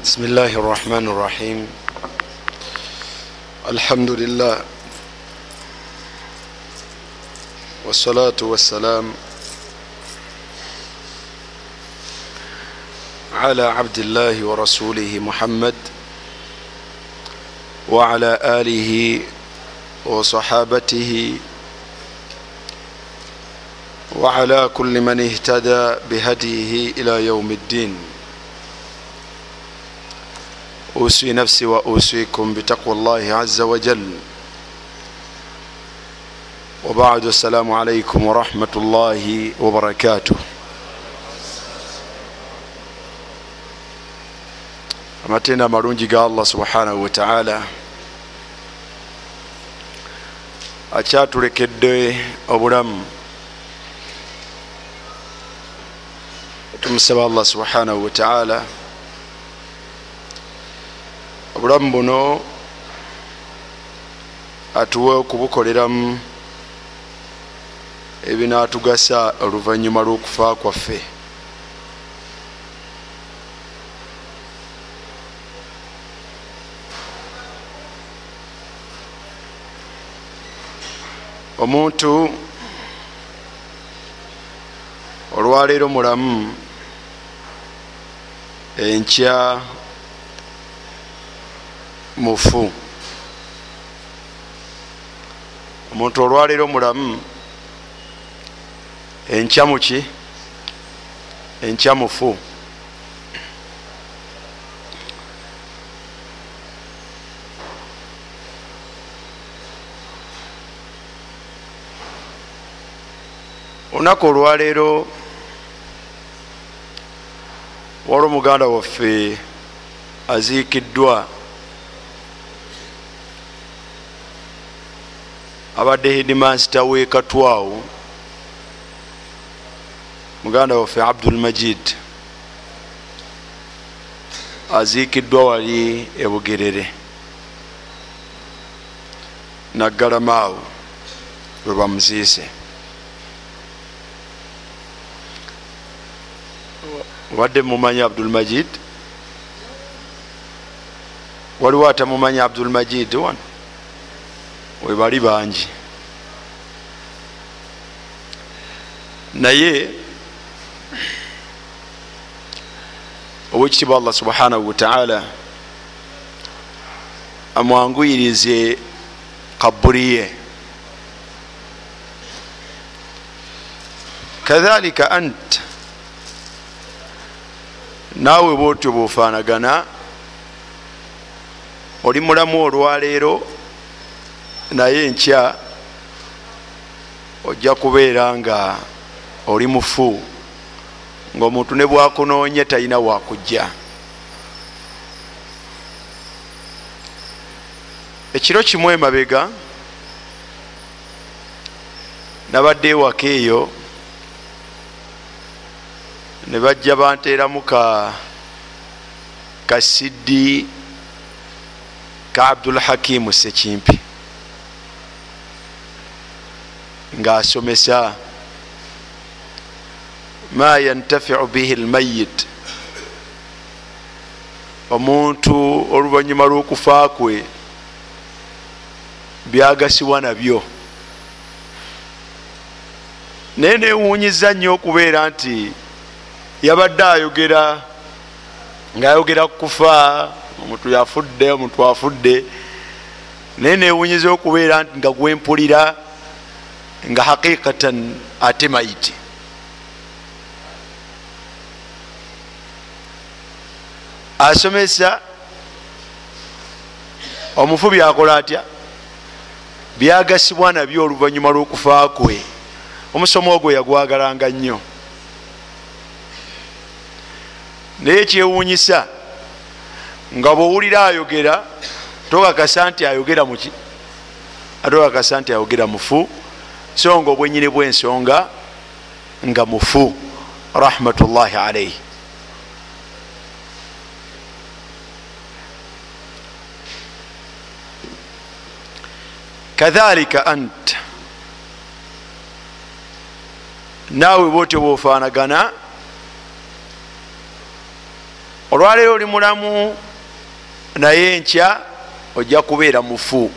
بسم الله الرحمن الرحيم الحمد لله والصلاة والسلام على عبد الله ورسوله محمد وعلى آله وصحابته وعلى كل من اهتدى بهديه إلى يوم الدين أوصي نفسي وأوصيكم بتقوى الله عز وجل. وبعد السلام عليكم ورحمة الله وبركاته. amateenda amalungi ga allah subhanahu wataala akyatulekedde obulamu tumusaba allah subhanahu wataala obulamu buno atuwe okubukoleramu ebinatugasa oluvanyuma lw'okufa kwaffe. Omuntu olwaleero mulamu enkya mufu. Omuntu olwaleero mulamu enkya muki enkya mufu. Olunaku olwaleero wali omuganda waffe aziikiddwa abadde hidimansita wekatwawo muganda waffe abdul majid aziikiddwa wali ebugerere naggalamaawo bwe bamuziise. Obadde mumanyi abdul majid? Waliwo atamumanyi abdul majid wano webali bangi. Naye owekitiibwa allah subhanahu wataala amwanguyirize kaburi ye. Kadhalika ant naawe bwotyo bwofaanagana oli mulamu olwaleero naye enkya ojja kubeera nga oli mufu ngaomuntu ne bwakunoonye talina wakujja ekiro kimu emabega nabadde ewaka eyo ne bajja banteeramu ka kasiddi ka abdul hakimu sekimpi ngaasomesa ma yantafiu bihi lmayit omuntu oluvanyuma lw'okufa kwe byagasibwa nabyo. Naye newunyiza nnyo okubeera nti yabadde ayogera ngaayogera kukufa omuntu yafudde omuntu afudde. Naye newunyiza okubeera nti nga gwempulira nga haqiqatan ate mayiti asomesa omufu byakola atya? Byagasibwa nabyo oluvanyuma lw'okufa kwe. Omusomo ogwo yagwagalanga nnyo. Naye kyewuunyisa nga bwowulira ayogera tokakasa nti ayogera muki atokakasa nti ayogera mufu so nga obwenyini bwensonga nga mufu rahmatullahi alaihi kadhalika ant. Naawe bwotyo bwofaanagana olwaleero oli mulamu naye nkya ojja kubeera mufu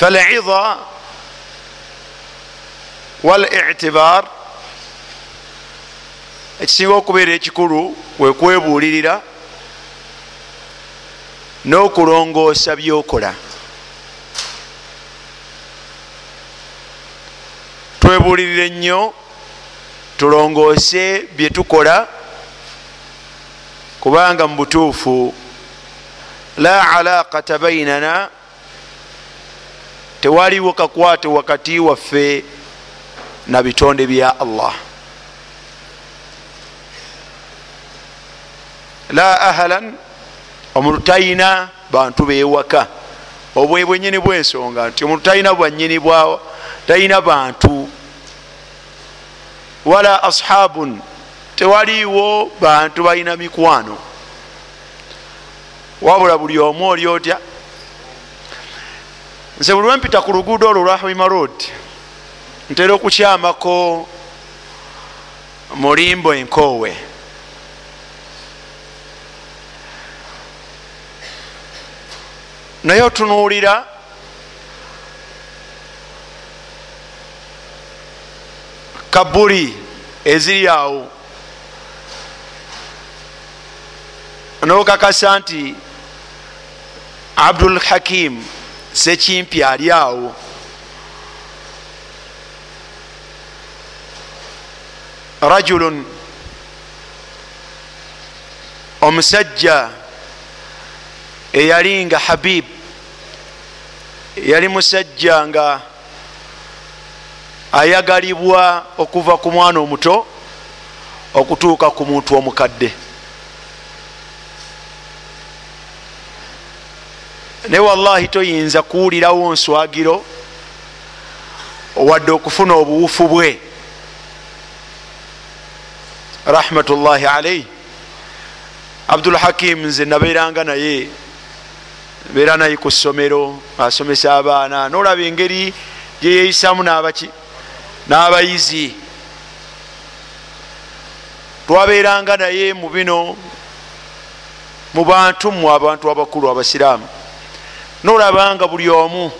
falida walitibar ekisinga okubeera ekikulu wekwebuulirira n'okulongoosa byokola. Twebuulirire nnyo tulongoose byetukola kubanga mu butuufu la alaqata bainana tewaliwo kakwate wakati waffe na bitonde bya allah. La ahlan omuntu talina bantu bewaka obwe bwenyini bwensonga nti omuntu talina bwanyini bwa talina bantu. Wala ashabun tewaliwo bantu balina mikwano. Wabula buli omu oli otya nze buli lwempita ku luguudo olwo lwa hima road ntera okukyamako mulimbo enkowe. Naye otunuulira kabuli eziri awo. Nokakasa nti abdul hakim sekimpi ali awo. Rajulun omusajja eyali nga habib. Yali musajja nga ayagalibwa okuva ku mwana omuto okutuuka ku muntu omukadde naye wallahi toyinza kuwulirawo nswagiro wadde okufuna obuwufu bwe. Rahmatullahi alaihi abdulhakim nze nabeeranga naye beera naye ku ssomero asomesa abaana nolaba engeri gyeyeyisamu nabaki n'abayizi. Twabeeranga naye mu bino mu bantu mmwe abantu abakulu abasiraamu nolabanga buli omu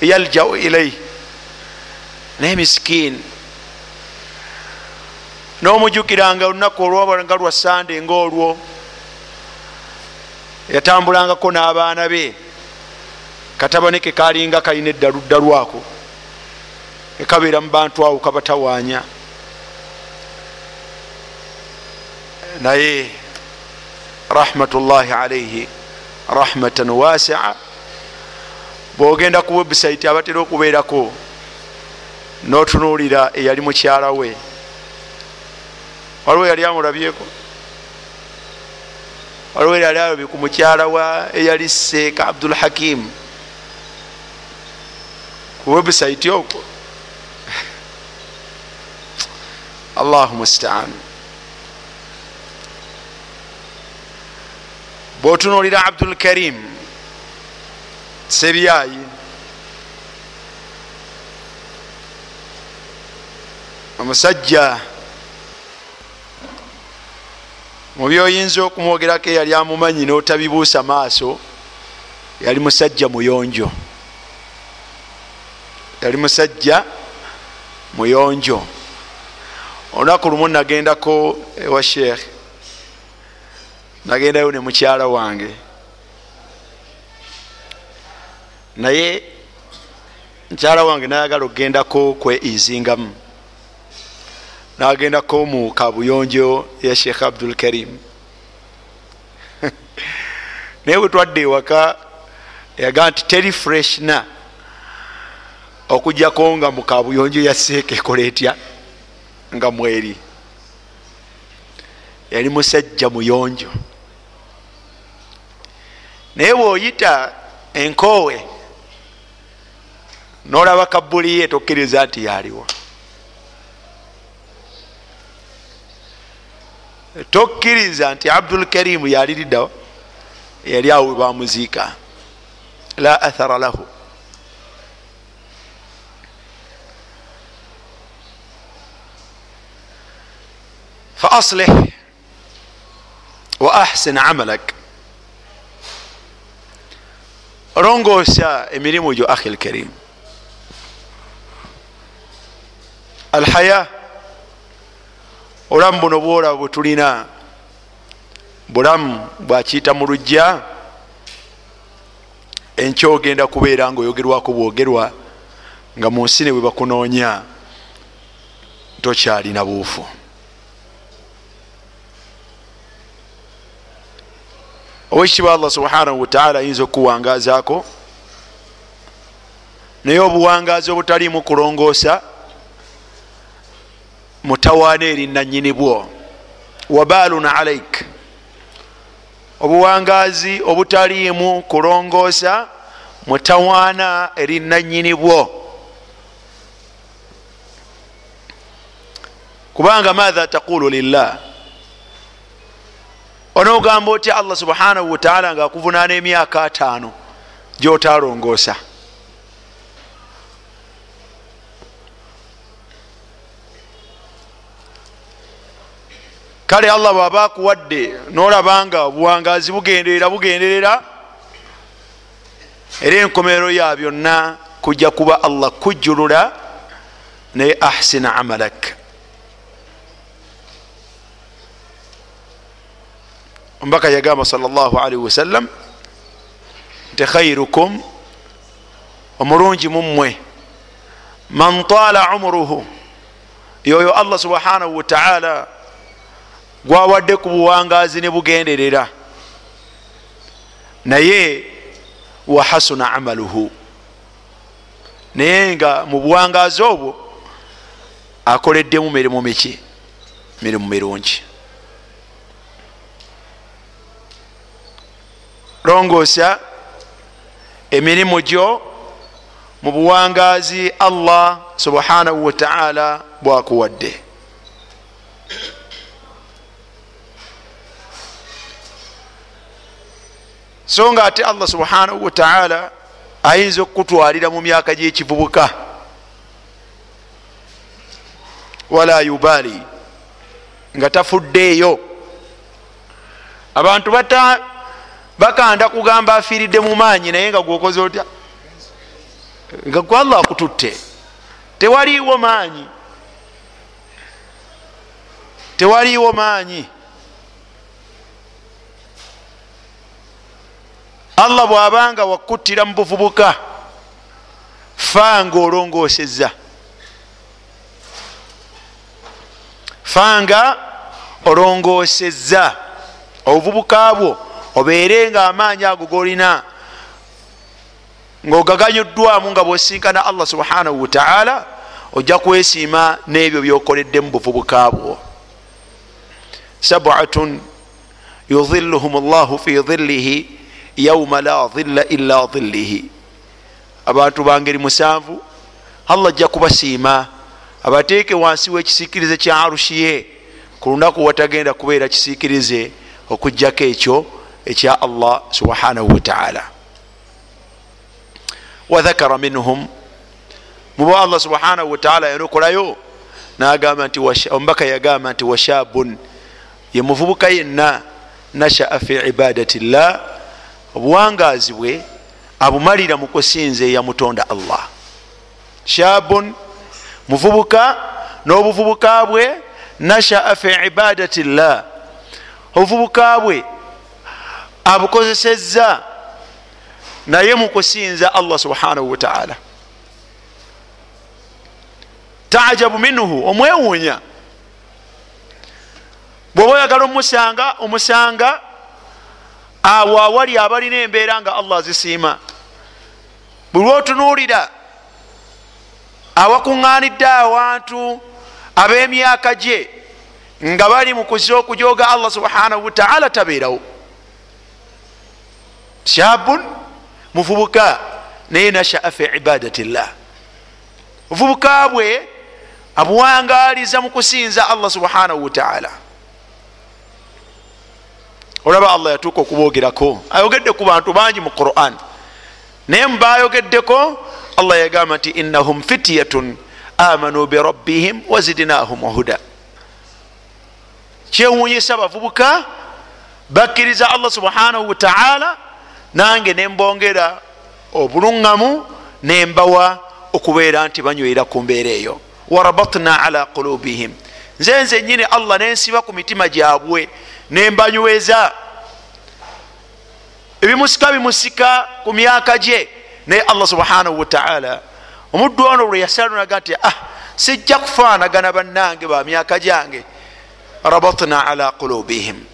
yaljau ilaihi naye miskiini n'omujukiranga olunaku olwabanga lwa sande ngaolwo yatambulangako n'abaana be. Katabaneke kalinga kalina eddaludda lwako. Ekabeera mu bantu awo kabatawaanya. Naye rahmatullahi alaihi rahmatan wasia bwogenda ku website abatera okubeerako notunuulira eyali mukyala we waliwo yali amulabyeko? Waliwo yali alabye ku mukyala wa eyali seeka abdul hakim? Ku website okwo? Allahu mustaan. Bwotunuulira abdul karim sebyayi omusajja mubyoyinza okumwogerako eyali amumanyi notabibuusa maaso yali musajja muyonjo. Yali musajja muyonjo. Olunaku lumu nagendako ewa sheekh nagendayo ne mukyala wange naye mukyala wange nayagala okugendako kweizingamu nagendako mu kabuyonjo ya sheekh abdul karim. Naye bwe twadde ewaka yagaa nti teri freshna okujjako nga mu kabuyonjo ya seeka ekola etya nga mweri. Yali musajja muyonjo. Naye bwoyita enkowe nolaba kabuli ye tokkiriza nti yaliwo. Tokkiriza nti abdul karimu yaliriddawo yali awo webamuziika la athara lahu. Fa aslih wa ahsin amalak. Rongosa emirimu gyo ahi lkarim alhaya obulamu buno bwolaba bwetulina bulamu bwakiyita mu lujja enkya ogenda kubeera nga oyogerwako bwogerwa nga mu nsi ne bwe bakunoonya tokyalina buufu. Owekitiibwa allah subhanahu wataala ayinza okukuwangazaako naye obuwangazi obutaliimu kulongoosa mutawaana eri nanyini bwo. Wabaalun alaik. Obuwangazi obutaliimu kulongoosa mutawaana eri nanyini bwo. Kubanga maatha taqulu lillah. Onoogamba otya allah subhanahu wataala nga akuvunaana emyaka ataano gyotalongoosa kale allah bwaba akuwadde nolabanga obuwangazi bugenderera bugenderera era enkomerero ya byonna kujja kuba allah kujjulula naye ahsina amalak. Ombaka yagamba salllahalihi wasallam nti khairukum omulungi mummwe man taala umuruhu yoyo allah subhanahu wataala gwawadde ku buwangazi ne bugenderera. Naye wahasuna amaluhu. Naye nga mu buwangazi obwo akoleddemu mirimu miki? Mirimu mirungi. Longoosa emirimu gyo mu buwangazi allah subhanahu wataala bwakuwadde so nga ate allah subhanahu wataala ayinza okukutwalira mu myaka gyekivubuka. Wala yubali nga tafuddeeyo. Abantu bata bakanda kugamba afiiridde mu maanyi naye nga gwokoze otya? Nga gwe allah akututte. Tewaliiwo maanyi. Tewaliiwo maanyi allah bwabanga wakuttira mu buvubuka fanga olongoosezza fanga olongoosezza obuvubuka bwo obeere nga amaanyi ago golina ngaogaganyuddwamu nga bwosinkana allah subhanahu wataala ojja kwesiima n'ebyo byokoledde mu buvubuka bwo. Sabatun yudhilluhum llahu fi dhillihi yauma la dhilla illa dhillihi. Abantu bangeri musanvu allah ajja kubasiima. Abateeke wansi w'ekisiikirize kya arushiye ku lunaku watagenda kubeera kisiikirize okugjako ekyo ekya allah subhanahu wataala wathakara minhum muba allah subhanahu wataala yanokolayo nagamba nti omubaka yagamba nti washabun ye muvubuka yenna nashaa fi ibadati llah obuwangazi bwe abumalira mu kusinza eyamutonda allah. Shabun muvubuka n'obuvubuka bwe nashaa fi ibadati llah obuvubuka bwe abukozesezza naye mu kusinza allah subhanahu wataala tajabu minhu omwewuunya. Bwoba oyagala omusanga omusanga awo awali abalina embeera nga allah azisiima. Buli lwotunuulira awakuŋŋaanidde awantu ab'emyaka gye nga bali mu kuza okujooga allah subhanahu wataala tabeerawo. Shabun muvubuka naye nashaa fi ibadati llah obuvubuka bwe abuwangaliza mu kusinza allah subhanahu wataala olaba allah yatuuka okubogerako ayogedde ku bantu bangi mu quran. Naye mubayogeddeko allah yagamba nti innahum fityatun amanu birabbihim wazidnahum huda. Kyewunyisa abavubuka bakkiriza allah subhanahu wataala nange nembongera obuluŋŋamu nembawa okubeera nti banywera ku mbeera eyo. Warabatna ala qulubihim. Nze nze nyini allah nensiba ku mitima gyabwe nembanyweza ebimusika bimusika ku myaka gye naye allah subhanahu wataala omuddu ono lwe yasalunaga nti ah sijja kufaanagana bannange ba myaka gyange. Rabatna ala qulubihim.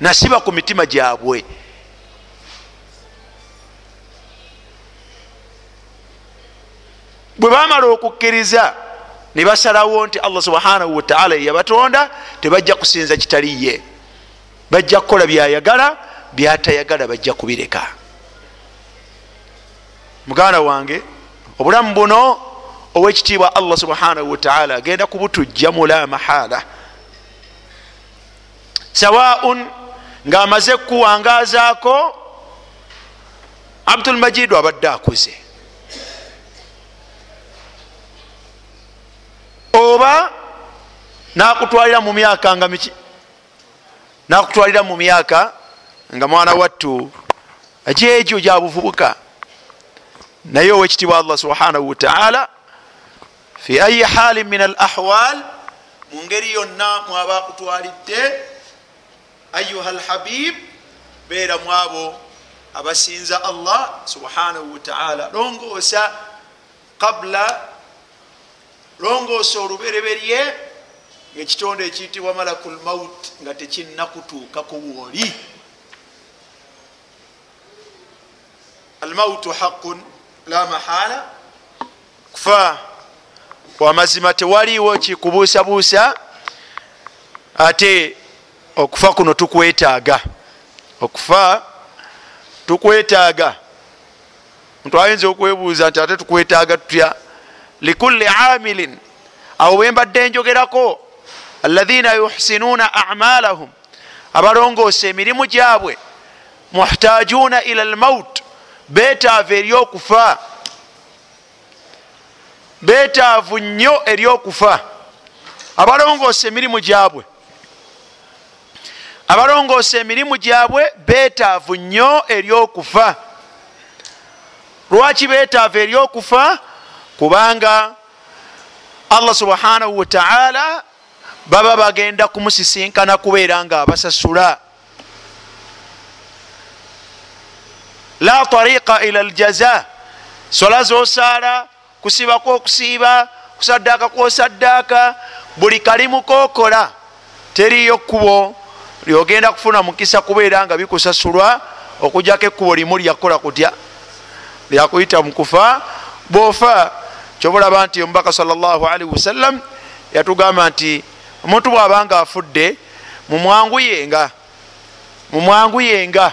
Nasiba ku mitima gyabwe. Bwe bamala okukkiriza ne basalawo nti allah subhanahu wataala yeyabatonda tebajja kusinza kitaliye bajja kukola byayagala byatayagala bajja kubireka. Muganda wange obulamu buno owekitiibwa allah subhanahu wataala agenda kubutujjamu la mahala. Sawaun ngaamaze kuwangazaako abdulmajidu abadde akuze. Oba nakutwalira mu myaka nga miki nakutwalira mu myaka nga mwana wattu agyegyo gyabuvubuka naye owekitiibwa allah subhanahu wataala fi ayi halin min al ahwal mu ngeri yonna mwaba akutwalidde ayuha lhabib beera mu abo abasinza allah subhanahu wataala longoosa qabula longoosa olubereberye ngaekitonde ekiyitibwa malaku lmaut nga tekinnakutuukaku wooli almautu haqun la mahala. Kufa wamazima tewaliwo kikubuusabuusa ate okufa kuno tukwetaaga. Okufa tukwetaaga. Muntu ayinza okwebuuza nti ate tukwetaaga tutya? Likulli amilin awo bwembadde njogerako alaina yuhsinuuna amalahum abalongoosa emirimu gyabwe muhtajuna ila lmaut betaavu eryokufa. Betaavu nnyo eryokufa. Abalongoosa emirimu gyabwe abalongoosa emirimu gyabwe betaavu nnyo eryokufa. Lwaki betaavu eryokufa? Kubanga allah subhanahu wataala baba bagenda kumusisinkana kubeera nga abasasula. La tariqa ila ljaza sola zosaala kusiba kwokusiiba kusaddaaka kwosaddaaka buli kalimu kokola. Teriyo kkubo lyogenda kufuna mukisa kubeera nga bikusasulwa okujjako ekkubo limu lyakola kutya? Lyakuyita mukufa bwofa kyobulaba nti omubaka salllahalihi wasallam yatugamba nti omuntu bwabanga afudde mumwanguyenga mumwanguyenga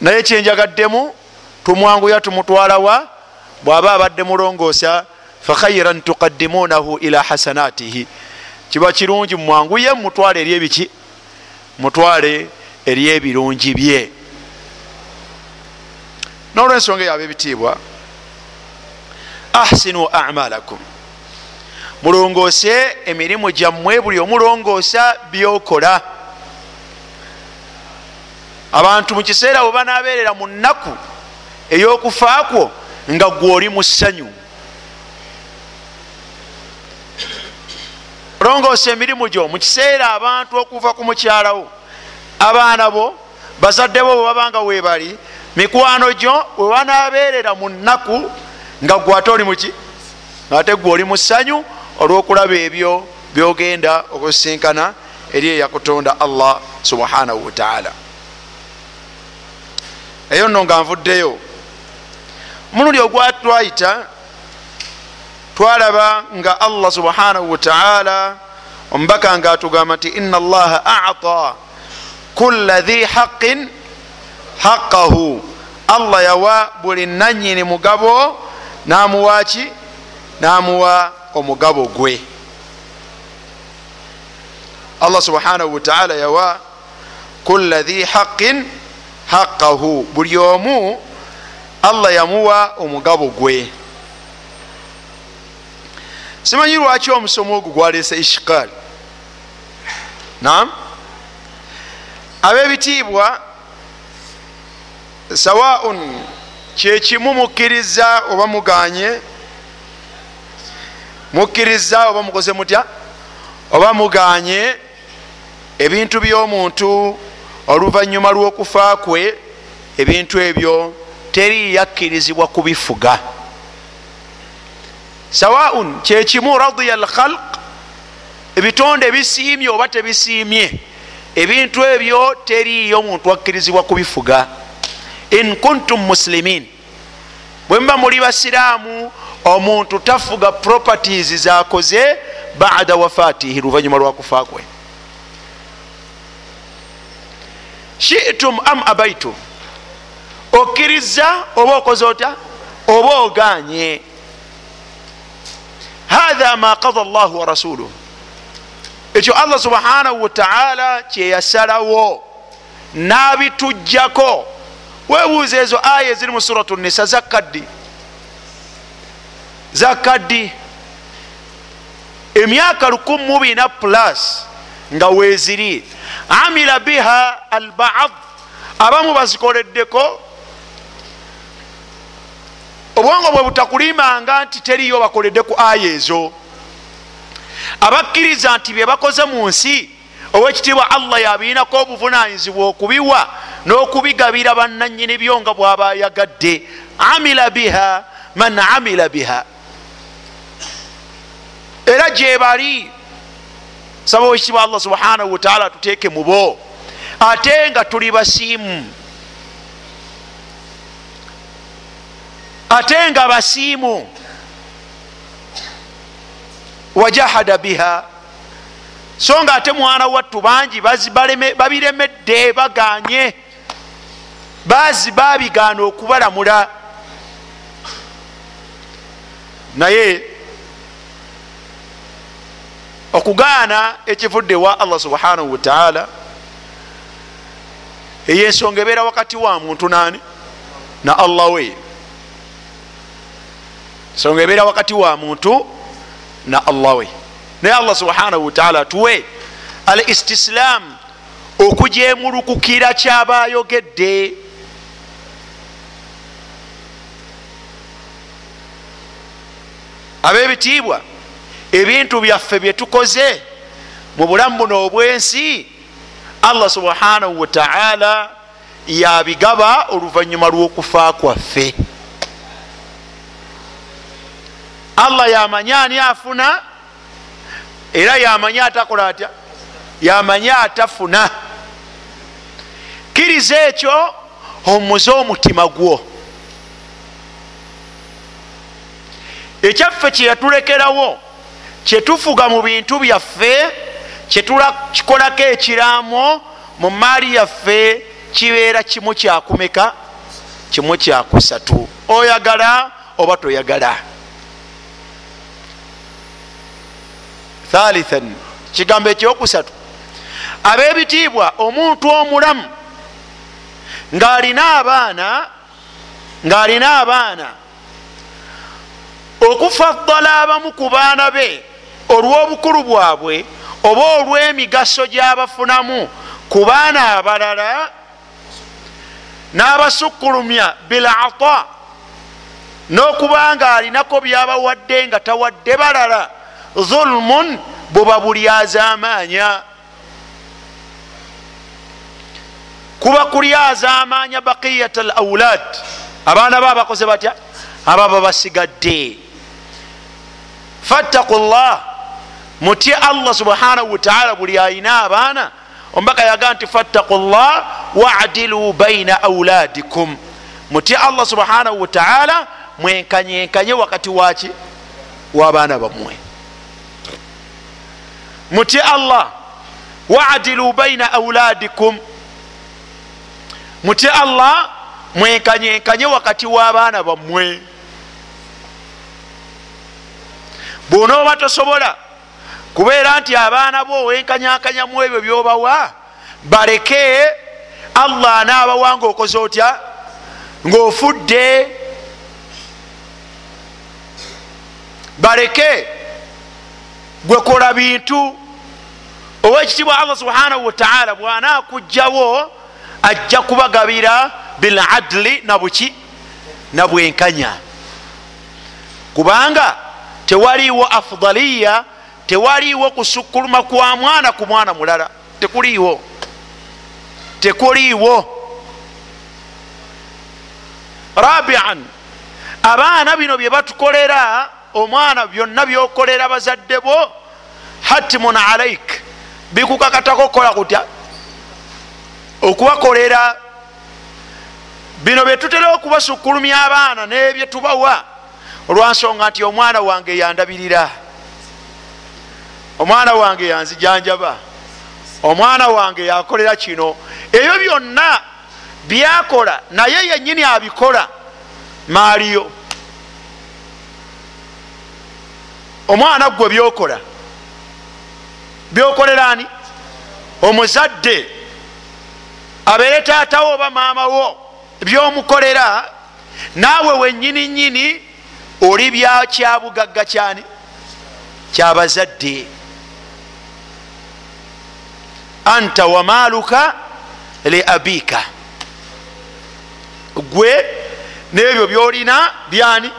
naye kyenjagaddemu tumwanguya tumutwalawa bwaba abadde mulongoosa fakhairan tuqaddimunahu ila hasanatihi. Kiba kirungi mumwanguye mutwale eri ebiki? Mutwale eri ebirungi bye. Nolwensonga yaba ebitiibwa ahsinu amalakum mulongoose emirimu gyammwe buli omulongoosa byokola. Abantu mu kiseera bwe banabeerera mu nnaku ey'okufaakwo nga gweoli mu ssanyu. Longoosa emirimu gyo mu kiseera abantu okuva ku mukyalawo abaana bo bazadde bo bwe babanga weebali mikwano gyo bwe banabeerera mu nnaku nga gwe ate oli muki ate gwe oli mu ssanyu olw'okulaba ebyo byogenda okusisinkana eri eyakutonda allah subhanahu wataala eyo nno nga nvuddeyo. Omulundi ogwatwayita twalaba nga allah subhanahu wataala omubaka nga atugamba nti ina allaha ata kulla dhi haqin haqahu allah yawa buli nanyini mugabo namuwaki namuwa omugabo gwe. Allah subhanahu wataala yawa kulla dhi haqin haqahu buli omu allah yamuwa omugabo gwe. Simanyi lwaki omusomo ogwo gwaleese ishikaali nam ab'ebitiibwa sawaun kyekimu mukkiriza oba muganye mukkiriza oba mukoze mutya? Oba muganye ebintu by'omuntu oluvanyuma lw'okufa kwe ebintu ebyo teri yakkirizibwa kubifuga. Sawaun kyekimu radiya alkhalq ebitonde bisiimye oba tebisiimye ebintu ebyo teriyo muntu akkirizibwa kubifuga. In kuntum muslimin bwe muba muli basiraamu omuntu tafuga properties zakoze bada wafatihi luvanyuma lwakufa kwe. Shitum am abaitum okkiriza oba okoze otya? Oba oganye hatha ma qada llahu wa rasuluh ekyo allah subhanahu wataala kyeyasalawo n'abitujjako. Webuuza ezo aya eziri mu suratu nisa zakaddi zakaddi emyaka 14 plus nga weeziri. Amila biha albaad abamu bazikoleddeko. Obwongo bwe butakulimanga nti teriyo bakoledde ku aya ezo. Abakkiriza nti bye bakoze mu nsi owekitiibwa allah yabiinako obuvunanyizibwa okubiwa n'okubigabira bannanyini byo nga bw'aba yagadde amila biha man amila biha era gyebali saba owekitiibwa allah subhanahu wataala tuteeke mu bo ate nga tuli basiimu. Ate nga basiimu. Wajahada biha. So nga ate mwana wattu bangi babiremedde baganye. Baazi babigaana okubalamula. Naye okugaana ekivudde wa allah subhanahu wataala eyensonga ebeera wakati wa muntu nani? Na allah we. Ensonga ebeera wakati wa muntu na allah we. Naye allah subhanahu wataala atuwe al istislaam okujemulukukira kyaba ayogedde ab'ebitiibwa ebintu byaffe byetukoze mu bulamu buno obwensi allah subhanahu wataala yabigaba oluvanyuma lw'okufa kwaffe. Allah yamanye ani afuna? Era yamanye atakola atya? Yamanye atafuna. Kkiriza ekyo omuze omutima gwo. Ekyaffe kyeyatulekerawo kyetufuga mu bintu byaffe kyetukikolako ekiraamo mu maali yaffe kibeera kimu kyakumeka kimu kyakusatu oyagala oba toyagala? Thalithan kigambo ekyokusatu. Ab'ebitiibwa omuntu omulamu ng'alina abaana ng'alina abaana okufaddala abamu ku baana be olw'obukulu bwabwe oba olw'emigaso gy'abafunamu ku baana abalala n'abasukkulumya bilata n'okubanga alinako byabawadde nga tawadde balala zulmun buba bulyaza amaanya. Kuba kulyaza amaanya bakiyat al aulad abaana ba bakoze batya? Ababa basigadde. Fattaku llah mutye allah subhanahu wataala buli ayina abaana ombaka yaga nti fattaku llah wadilu baina auladikum mutye allah subhanahu wataala mwenkanyenkanye wakati waki w'abaana bammwe. Mutye allah wadilu baina auladikum mutye allah mwenkanyenkanye wakati w'abaana bammwe. Bwonooba tosobola kubeera nti abaana bo wenkanyakanyamu ebyo byobawa baleke allah anaabawa nga okoze otya? Ngaofudde baleke gwekola bintu. Owekitibwa allah subhanahu wataala bwanakugjawo ajja kubagabira biladli nabuki nabwenkanya kubanga tewaliwo afdaliya tewaliwo kusukkuluma kwa mwana ku mwana mulala. Tekuliiwo. Tekuliiwo. Rabian abaana bino bye batukolera omwana byonna byokolera bazadde bo hatimun alaik bikukakatako kukola kutya? Okubakolera. Bino byetutera okubasukkulumya abaana nebyetubawa olwansonga nti omwana wange yandabirira omwana wange yanzijanjaba. Omwana wange yakolera kino. Ebyo byonna byakola naye yenyini abikola. Maaliyo? Omwana gwe byokola. Byokolerani omuzadde. Abeere taatawo oba maamawo byomukolera naawe wenyini nyini oli byakyabugagga kyani? Kyabazadde anta wamaaluka li abika. Gwe nebyo byolina byani?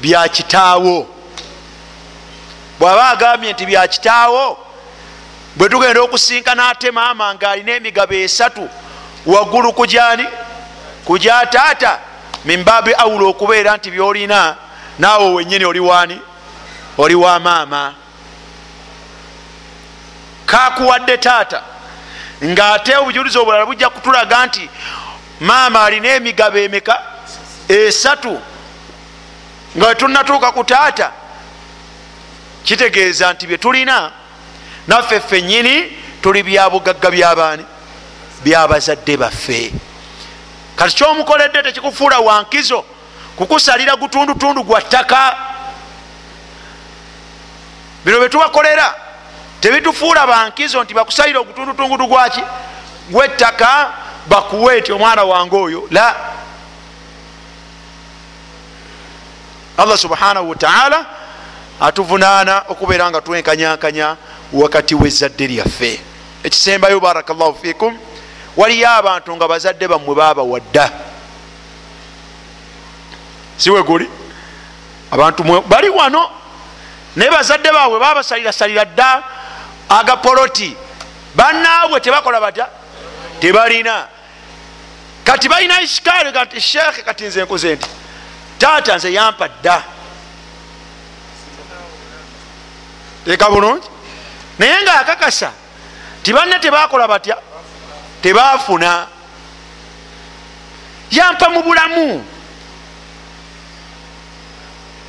Byakitaawo bwaba agambye nti byakitaawo bwe tugenda okusinkana ate maama ngaalina emigabo esatu waggulu kujani kuja taata? Mimbabi awula okubeera nti byolina naawe wenyini oli wani oli wa maama kakuwadde taata. Ngaate obujulizi obulala bujja kutulaga nti maama alina emigabo emeka? Esatu. Nga wetunatuuka ku taata kitegeeza nti byetulina naffe ffe nyini tuli byabugagga byabaani byabazadde baffe. Kati kyomukoledde tekikufuula wankizo kukusalira gutundutundu gwa ttaka. Bino byetubakolera tebitufuula bankizo nti bakusalira ogutundutungudu gwaki gwettaka bakuwe ti omwana wange oyo. La. Allah subhanahu wataala atuvunaana okubeera nga twenkanyakanya wakati wezadde lyaffe. Ekisembayo barakllahu fikum waliyo abantu nga bazadde bammwe babawadda siwe guli? Abantu bali wano. Naye bazadde baabwe babasalirasalira dda agapoloti banaabwe tebakola batya? Tebalina. Kati balina ishikaali kati sheekhe kati nze nkoze nti taata nze yampa dda. Teeka bulungi. Naye nga akakasa tibanne tebakola batya? Tebafuna yampa mu bulamu.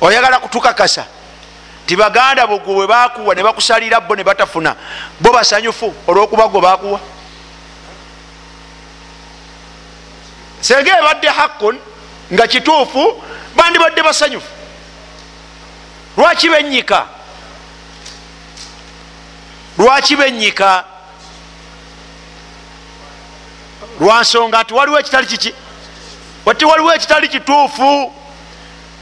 Oyagala kutukakasa tibaganda bogwe bwe bakuwa ne bakusalira bo ne batafuna. Bo basanyufu olwokuba gwe bakuwa. Senga ebadde hakkun nga kituufu bandibadde basanyufu. Lwaki benyika lwaki benyika lwansonga nti waliwo ekitali kiki? Wati waliwo ekitali kituufu.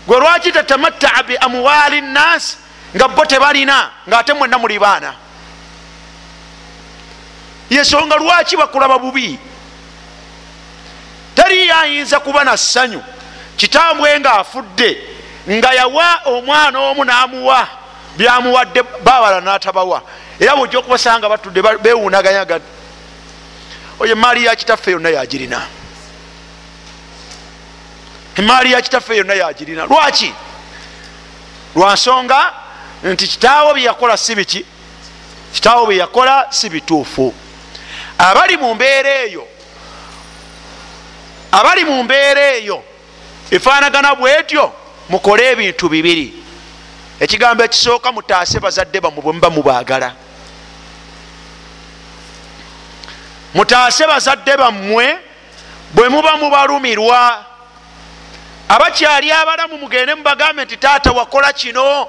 Gwe lwaki tatamataa bi amwali nnasi nga bo tebalina ngaate mwenna muli baana. Yensonga lwaki bakulaba bubi? Teri ayinza kuba na ssanyu. Kitambwe nga afudde nga yawa omwana omu n'amuwa byamuwadde babala n'atabawa. Era bwojja okubasanga batudde bewunaganyaga oyo emaali ya kitaffe yonna yagirina emaali ya kitaffe yonna yagirina lwaki? Lwansonga nti kitaawo byeyakola si biki? Kitaawo byeyakola si bituufu. Abali mu mbeera eyo abali mu mbeera eyo efaanagana bwetyo mukole ebintu bibiri. Ekigambo ekisooka mutaase bazadde bamwe bwe muba mubaagala. Mutaase bazadde bammwe bwe muba mubalumirwa. Abakyali abalamu mugende mubagambe nti taata wakola kino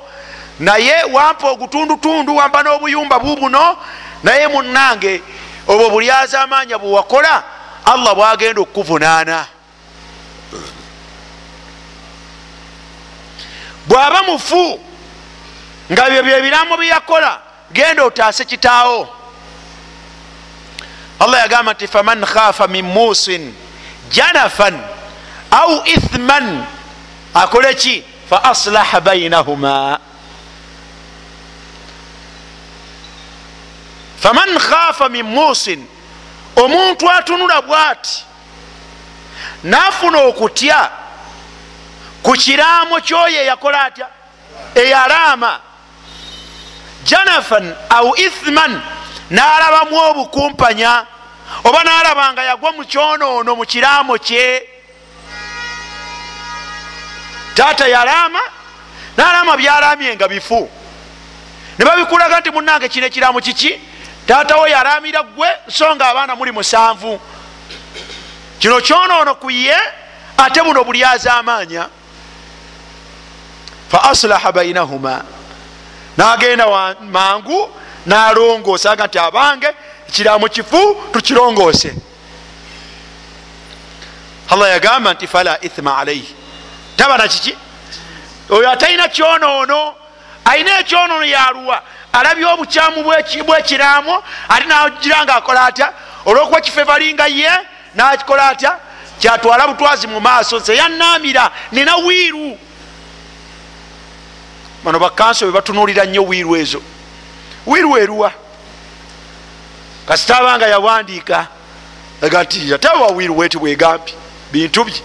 naye wampa ogutundutundu wampa n'obuyumba bubuno naye munange obwo bulyaza amaanya bwewakola allah bwagenda okukuvunaana. Bwaba mufu nga byo byebiramu byeyakola genda otaase kitaawo. Allah yagamba nti faman khafa min musin janafan au ithman akole ki? Fa aslaha bainahuma faman khafa min musin omuntu atunula bwati nafuna okutya ku kiraamo kyoyo eyakola atya? Eyalaama. Janafan au ithman nalabamu obukumpanya oba nalaba nga yagwa mu kyonoono mu kiraamo kye. Taata yalaama nalaama byalamye nga bifu. Ne babikulaga nti munange kino ekiraamo kiki taatawo yalamira gwe so nga abaana muli musanvu. Kino kyonoono ku ye ate buno buli azaamaanya. Fa aslaha bainahuma. Nagenda mangu nalongoosa aga nti abange ekiraamo kifu tukirongoose. Allah yagamba nti fala ithma alaihi tabana kiki? Oyo atalina kyonoono alina ekyonoono yaluwa alabye obukyamu bwekiraamo ate nagira nga akola atya? Olwokuba kifo balinga ye nakikola atya? Kyatwala butwazi mu maaso nze yanamira nina wiiru. Bano bakanso bebatunulira nnyo wiiru ezo. Wiiru eruwa. Kasita abanga yawandiika aga nti ate wa wiiru weti bwegampi? Bintu bye.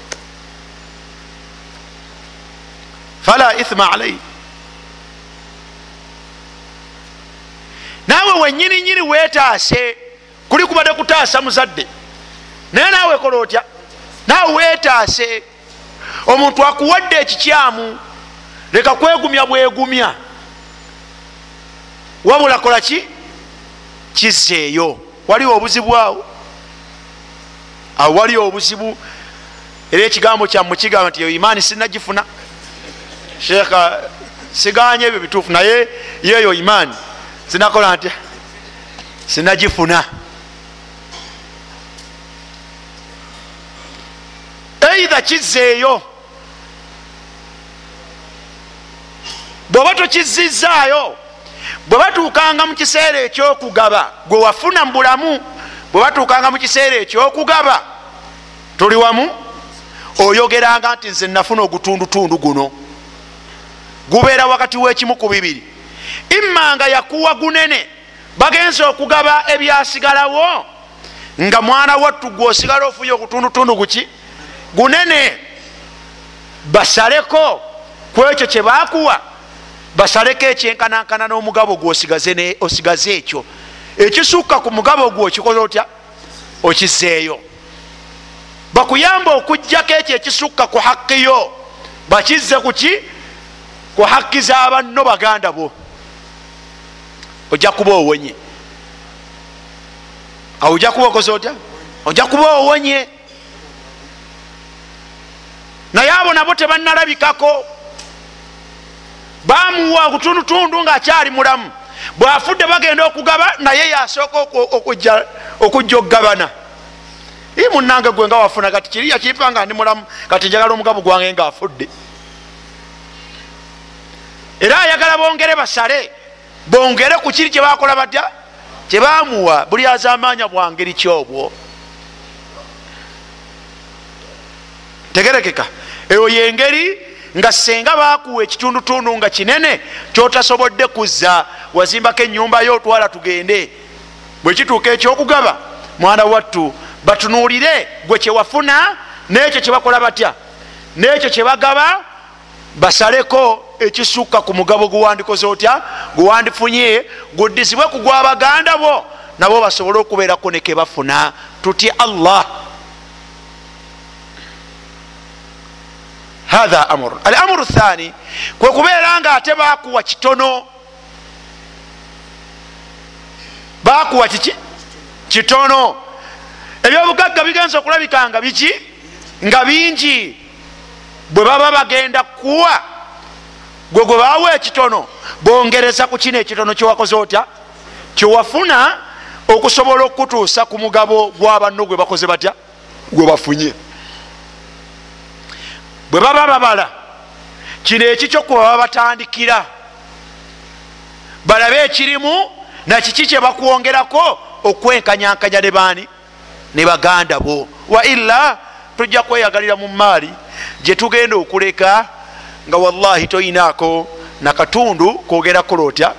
Fala ithma alaihi naawe wenyini nyini wetaase kuli kubadde kutaasa muzadde. Naye naawe kola otya? Naawe wetaase omuntu akuwadde ekikyamu. Leka kwegumya bwegumya. Wabula kola ki? Kizeeyo waliwo obuzibu awo? Awo waliwo obuzibu. Era ekigambo kyamu kigamba nti imaani sinagifuna sheekha siganye ebyo bituufu. Naye yeeyo imaani sinakola ntya sinagifuna. Eidha kizeeyo bweoba tokizizaayo bwe batuukanga mu kiseera ekyokugaba gwe wafuna mu bulamu bwe batuukanga mu kiseera ekyokugaba tuli wamu? Oyogeranga nti nze nafuna ogutundutundu guno. Gubeera wakati w'ekimu ku bibiri imma nga yakuwa gunene. Bagenza okugaba ebyasigalawo. Nga mwana wattu gweosigala ofunye okutundutundu guki gunene. Basaleko. Ku ekyo kyebakuwa basaleko ekyenkanankana n'omugabo gweosigaze ekyo. Ekisukka ku mugabo gwe okikoze otya? Okizeeyo bakuyamba okugjako ekyo ekisukka ku hakiyo bakizze kuki ku haki zabanno baganda bo ojja kuba owonye awo ojja kuba okoze otya? Ojja kuba owonye naye abo nabo tebanalabikako bamuwa okutundutundu ngaakyali mulamu. Bwafudde bagenda okugaba naye yasooka okujja okugabana. I munange gwe nga wafuna kati kiriya kipa nga ndi mulamu kati njagala omugabo gwange ngaafudde era ayagala bongere basale bongere ku kiri kyebakola batya? Kyebamuwa buli azamanya bwangeri kyobwo tegerekeka. Eyo yengeri nga senga bakuwa ekitundutundu nga kinene kyotasobodde kuzza wazimbako enyumba yo otwala tugende. Bwekituuka ekyokugaba mwana wattu batunulire gwe kyewafuna nekyo kyebakola batya? Nekyo kyebagaba basaleko ekisukka ku mugabo guwandikoze otya? Guwandifunye guddizibwe ku gwabaganda bo. Nabo basobole okubeerako nekebafuna tutye allah. Hatha amur al amuru thani kwe kubeera nga ate bakuwa kitono. Bakuwa kiki? Kitono. Ebyobugagga bigenza okulabika nga biki? Nga bingi. Bwe baba bagenda kuwa gwe gwe bawa ekitono bongereza ku kino ekitono kyewakoze otya? Kyewafuna okusobola okutuusa ku mugabo gwabanno gwe bakoze batya? Gwe bafunye. Bwe baba babala kino ekikyo kwe baba batandikira. Balabe ekirimu nakiki kyebakwongerako okwenkanyankanya ne baani? Ne baganda bo. Wa illa tujja kweyagalira mu maali gyetugenda okuleka nga wallahi toyinaako nakatundu kogera kola otya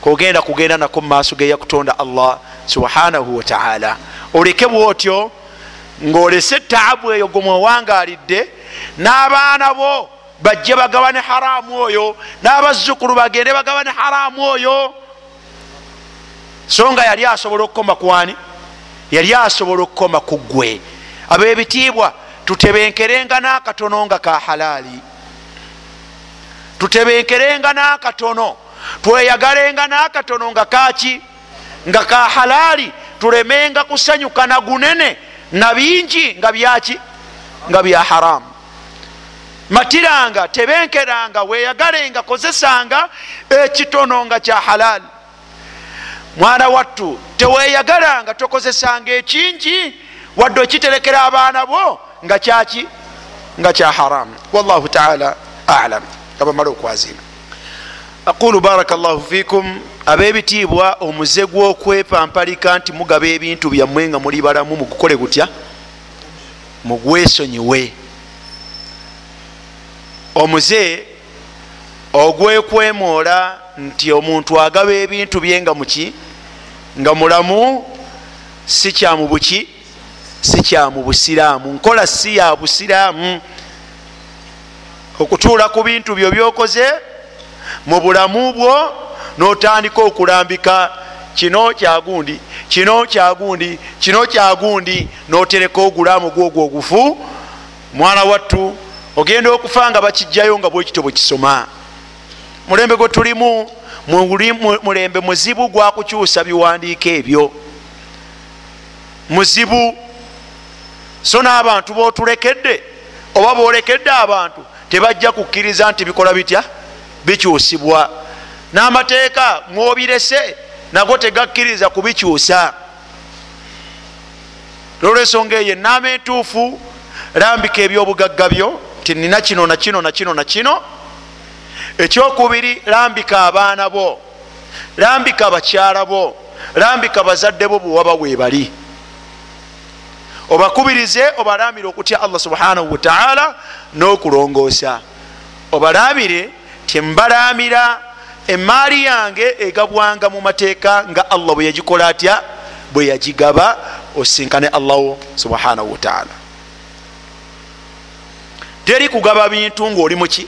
kogenda kugenda nako mumaaso geyakutonda allah subhanahu wataala oleke bwotyo ngaolese taabu eyo gwemwewangalidde n'abaana bo bajje bagabane haramu oyo n'abazzukulu bagende bagabane haramu oyo. So nga yali asobola okukoma kwani yali asobola okukoma ku ggwe. Ab'ebitiibwa tutebenkerenga n'akatono nga ka halaali tutebenkerenga n'akatono. Tweyagalenga n'akatono nga kaki nga ka halaali? Tulemenga kusanyuka na gunene na bingi nga byaki nga bya haramu matiranga tebenkeranga weyagalenga kozesanga ekitono nga kya halaali. Mwana wattu teweyagalanga tokozesanga ekingi wadde okiterekera abaana bo nga kyaki nga kya haramu wallahu taala alam abamala okwazina. Aqulu baraka llahu fikum ab'ebitiibwa omuze gw'okwepampalika nti mugaba ebintu byammwe nga muli balamu mugukole gutya? Mugwesonyiwe. Omuze ogwekwemoola nti omuntu agaba ebintu bye nga muki? Nga mulamu si kyamu buki si kyamu busiraamu. Nkola si ya busiraamu okutuula ku bintu byo byokoze mu bulamu bwo notandika okulambika kino kyagundi kino kyagundi kino kyagundi notereka ogulamu gwogwo ogufu mwana wattu ogenda okufa nga bakijjayo nga bwekito bwekisoma mulembe gwe tulimu mulembe muzibu gwakukyusa biwandiiko ebyo. Muzibu so n'abantu botulekedde oba bolekedde abantu tebajja kukkiriza nti bikola bitya? Bikyusibwa. N'amateeka mwobirese nago tegakkiriza kubikyusa. Lolwensonga eyo enaama entuufu lambika ebyobugagga byo ti nina kino nakino nakino nakino ekyokubiri lambika abaana bo lambika abakyala bo lambika bazadde bo bwewaba webali obakubirize obalamire okutya allah subhanahu wataala n'okulongoosa. Obalamire timbalamira emaali yange egabwanga mu mateeka nga allah bwe yagikola atya? Bwe yagigaba osinkane allahu subhanahu wataala teri kugaba bintu ngaoli muki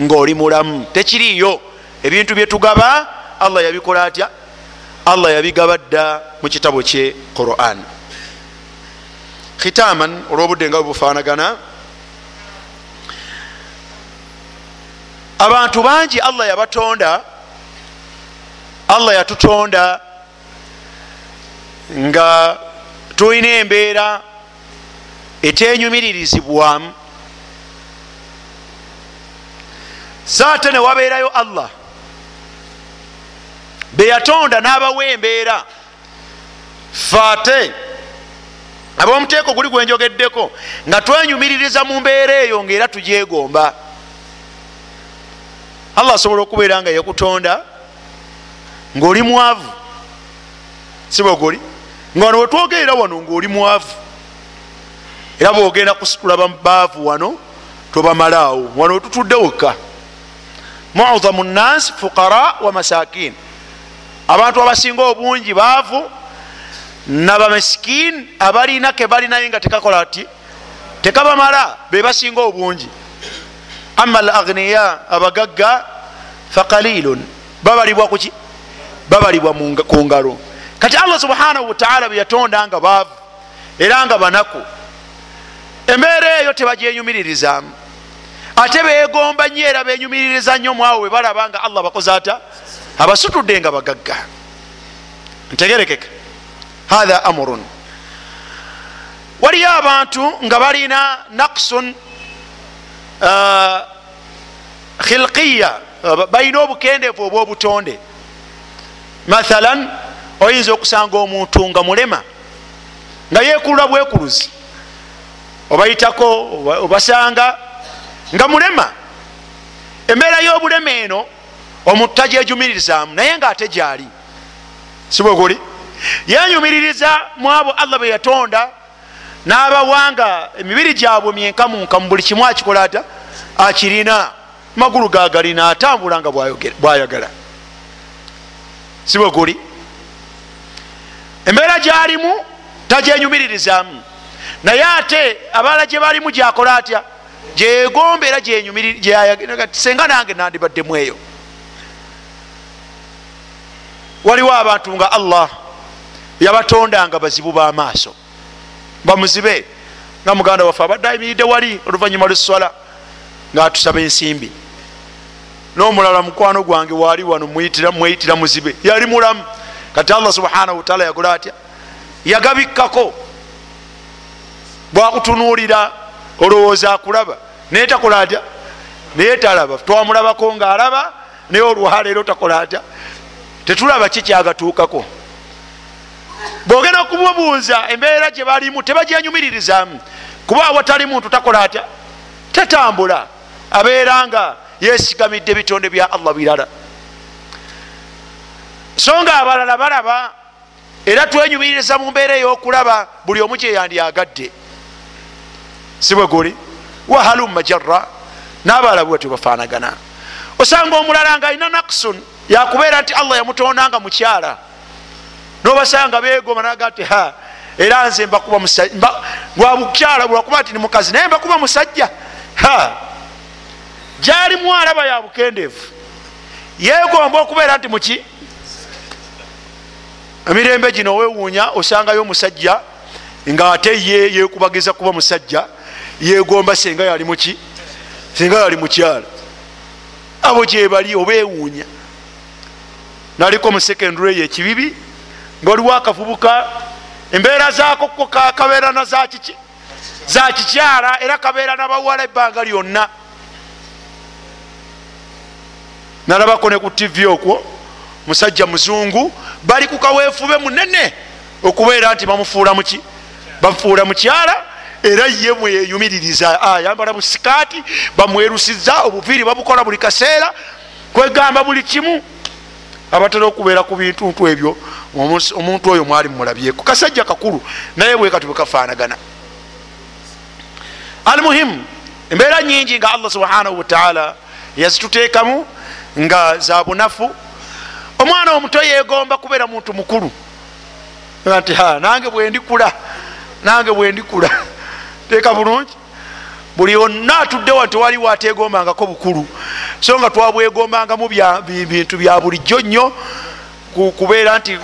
ngaoli mulamu. Tekiriyo ebintu byetugaba allah yabikola atya? Allah yabigaba dda mu kitabo kye quran khitaman olwobudde nga bwebufanagana abantu bangi allah yabatonda allah yatutonda nga tulina embeera etenyumiririzibwamu. Saate newabeerayo allah beyatonda n'abawa embeera. Faate ab'omuteeko guli gwenjogeddeko nga twenyumiririza mu mbeera eyo ngaera tugyegomba. Allah asobola okubeera nga yakutonda ngaoli mwavu. Sibogoli nga wano wetwogerera wano ngaoli mwavu. Era bwogenda kusitula baavu wano tobamalaawo. Wano wetutudde wekka. Muazamu nnansi fuqara wa masakin abantu abasinga obungi baavu nabamasikin abalina kebalinaye nga tekakola ti tekabamala bebasinga obungi. Ama al agniya abagagga faqalilun babalibwa kuki babalibwa ku ngalo. Kati allah subhanahu wataala beyatonda nga baavu era nga banaku embeera eyo tebagyenyumiririzamu. Ate begomba nyo era benyumiririza nnyo mwawo bwe balaba nga allah bakoze ata? Abasutudde nga bagagga. Ntegerekeka hatha amurun waliyo abantu nga balina naksun uh, khilqiya balina obukendeevu obwobutonde mathalan oyinza okusanga omuntu nga mulema nga yekulula bwekuluzi obayitako obasanga nga mulema embeera y'obulema eno omuntu tagyejumiririzaamu naye nga ate gyali sibwekuli yenyumiririza mu abo allah bwe yatonda n'abawanga emibiri gyabwe myenkamunka mu buli kimu akikola ata? Akirina. Magulu gagalina atambula nga bwayagala. Sibwekuli embeera gyalimu tajenyumiririzaamu naye ate abalala gye balimu gyakola atya? Gyegomba era senga nange nandibaddemu eyo waliwo abantu nga allah yabatondanga bazibu b'amaaso bamuzibe. Nga muganda waffe abadde ayimiridde wali oluvanyuma lweswala ngaatusaba ensimbi. N'omulala mukwano gwange waali wano mweyitira muzibe. Yali mulamu. Kati allah subhanahu wataala yagola atya? Yagabikkako. Bwakutunuulira olowooza akulaba. Naye takola atya? Naye talaba. Twamulabako ngaalaba naye olwaleero takola atya? Tetulaba ki kyagatuukako bwogenda okumubuuza embeera gye balimu tebagyenyumiririzaamu kuba awatali muntu takola atya? Tatambula abeera nga yesigamidde ebitonde bya allah birala. So nga abalala balaba era twenyumiririza mu mbeera ey'okulaba buli omu gyeyandyagadde si bwe guli? Wahalumma jarra n'abalala bwe tebafaanagana. Osanga omulala nga alina naksun yakubeera nti allah yamutondanga mukyala nobasanga begoma naga ti ha era nze mbakuba lwa bukyala lwakuba nti ni mukazi naye mbakuba musajja. Ha gyali mwalaba ya bukendeevu yegomba okubeera nti muki emirembe gino owewuunya osangayo omusajja nga ate ye yekubagiza kuba musajja yegomba senga yali muki senga yali mukyala abo gyebali obewuunya naliko musekendule eyo ekibibi ngaoliwo akavubuka embeera zaako ko kabeera na zakiki za kikyala era kabeera nabawala ebbanga lyonna. Nalabako ne ku tv okwo musajja muzungu bali ku kaweefube munene okubeera nti bamufuula muki bamufuula mukyala era ye mweyeyumiririza ayambala busikaati bamwerusiza obuviiri babukola buli kaseera kwegamba buli kimu abatera okubeera ku bintuntu ebyo omuntu oyo mwali mumulabyeku kasajja kakulu naye bwekati bwekafaanagana almuhimu embeera nyingi nga allah subhanahu wataala yazituteekamu nga za bunafu. Omwana omuto yegomba kubeera muntu mukulu. Nti nange bwendikula nange bwendikula teeka bulungi. Buli onna atuddewa tewaliwo ategombangako bukulu. So nga twabwegombangamu bintu bya bulijjo nnyo kubeera nti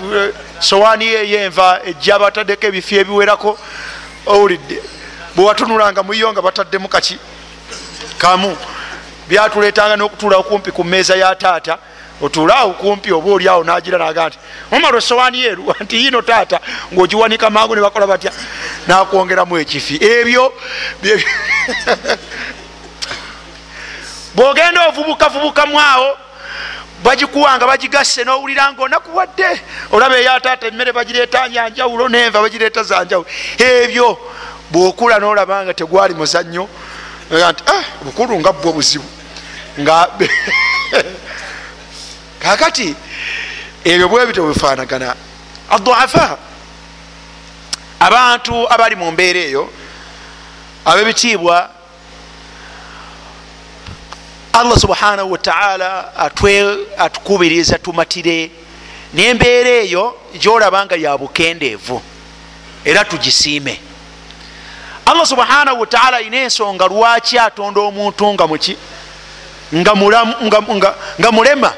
sowaani yeyenva ejja bataddeko ebifi ebiwerako owulidde. Bwewatunulanga muyo nga bataddemu kaki? Kamu byatuletanga nokutuula okumpi ku meeza ya taata otuulaawo kumpi oba oliawo nagira naga nti omala esowaani yeru nti yino taata ngaogiwanika mangu nebakola batya? Nakwongeramu ekifi. Ebyo bwogenda ovubukavubukamu awo bagikuwanga bagigasse nowulira nga onakuwadde olaba eyataata emmere bagireeta nyanjawulo nenva bagireeta zanjawulo ebyo bwokula nolaba nga tegwali muzannyo nti bukulu nga bwo buzibu. Nga kakati ebyo bwebito bifaanagana aduafa abantu abali mu mbeera eyo abebitiibwa allah subhanahu wataala atukubiriza tumatire nembeera eyo gyolaba nga ya bukendeevu era tugisiime. Allah subhanahu wataala alina ensonga lwaki atonda omuntu nga muki nga mulema?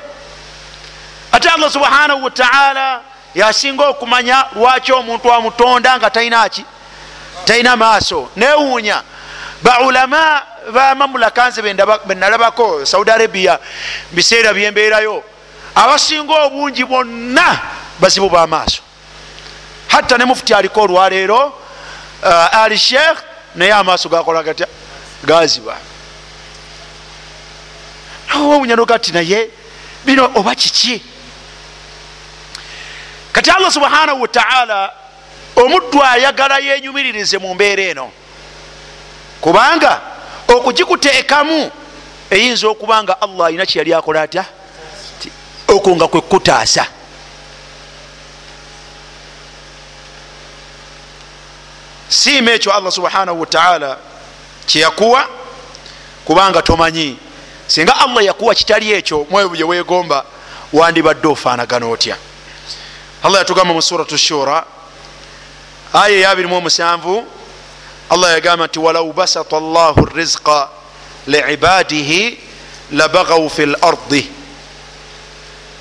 Ate allah subhanahu wataala yasinga okumanya lwaki omuntu amutonda nga talina ki? Talina maaso. Newuunya baulama bamamulaka nze benalabako saudi arabia biseera byembeerayo. Abasinga obungi bonna bazibu bamaaso hatta ne mufuti aliko olwaleero uh, ali sheikh naye amaaso gakola gatya? Gaziba owunya nogati naye bino oba kiki? Kati allah subhanahu wataala omuddu ayagala yenyumiririze mu mbeera eno kubanga okugikuteekamu eyinza okuba nga allah alina kyeyali akola atya? Okwo nga kwe kutaasa. Siima ekyo allah subhanahu wataala kyeyakuwa kubanga tomanyi. Singa allah yakuwa kitali ekyo mwoyo bye weegomba wandibadde ofaanagana otya? Allah yatugamba mu suratu shura aya eya 27 allah yagamba nti walau basata llahu rizqa liibadihi labagaw fi lardi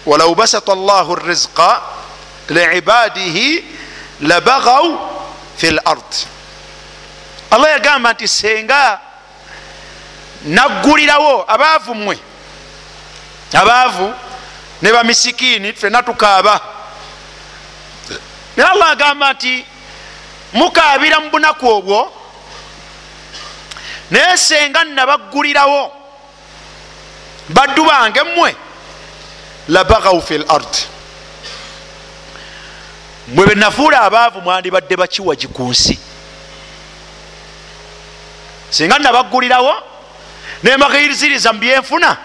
walau basata llahu rizqa liibadihi labagaw fi lard allah yagamba nti senga naggulirawo abaavu mmwe abaavu ne bamisikiini fena tukaaba naye allah agamba nti mukaabira mu bunaku obwo naye senga nabaggulirawo baddu bange mmwe labagaw fi lard mwe benafuula abaavu mwandibadde bakiwagi ku nsi. Singa nabaggulirawo nembagayiziriza mu byenfuna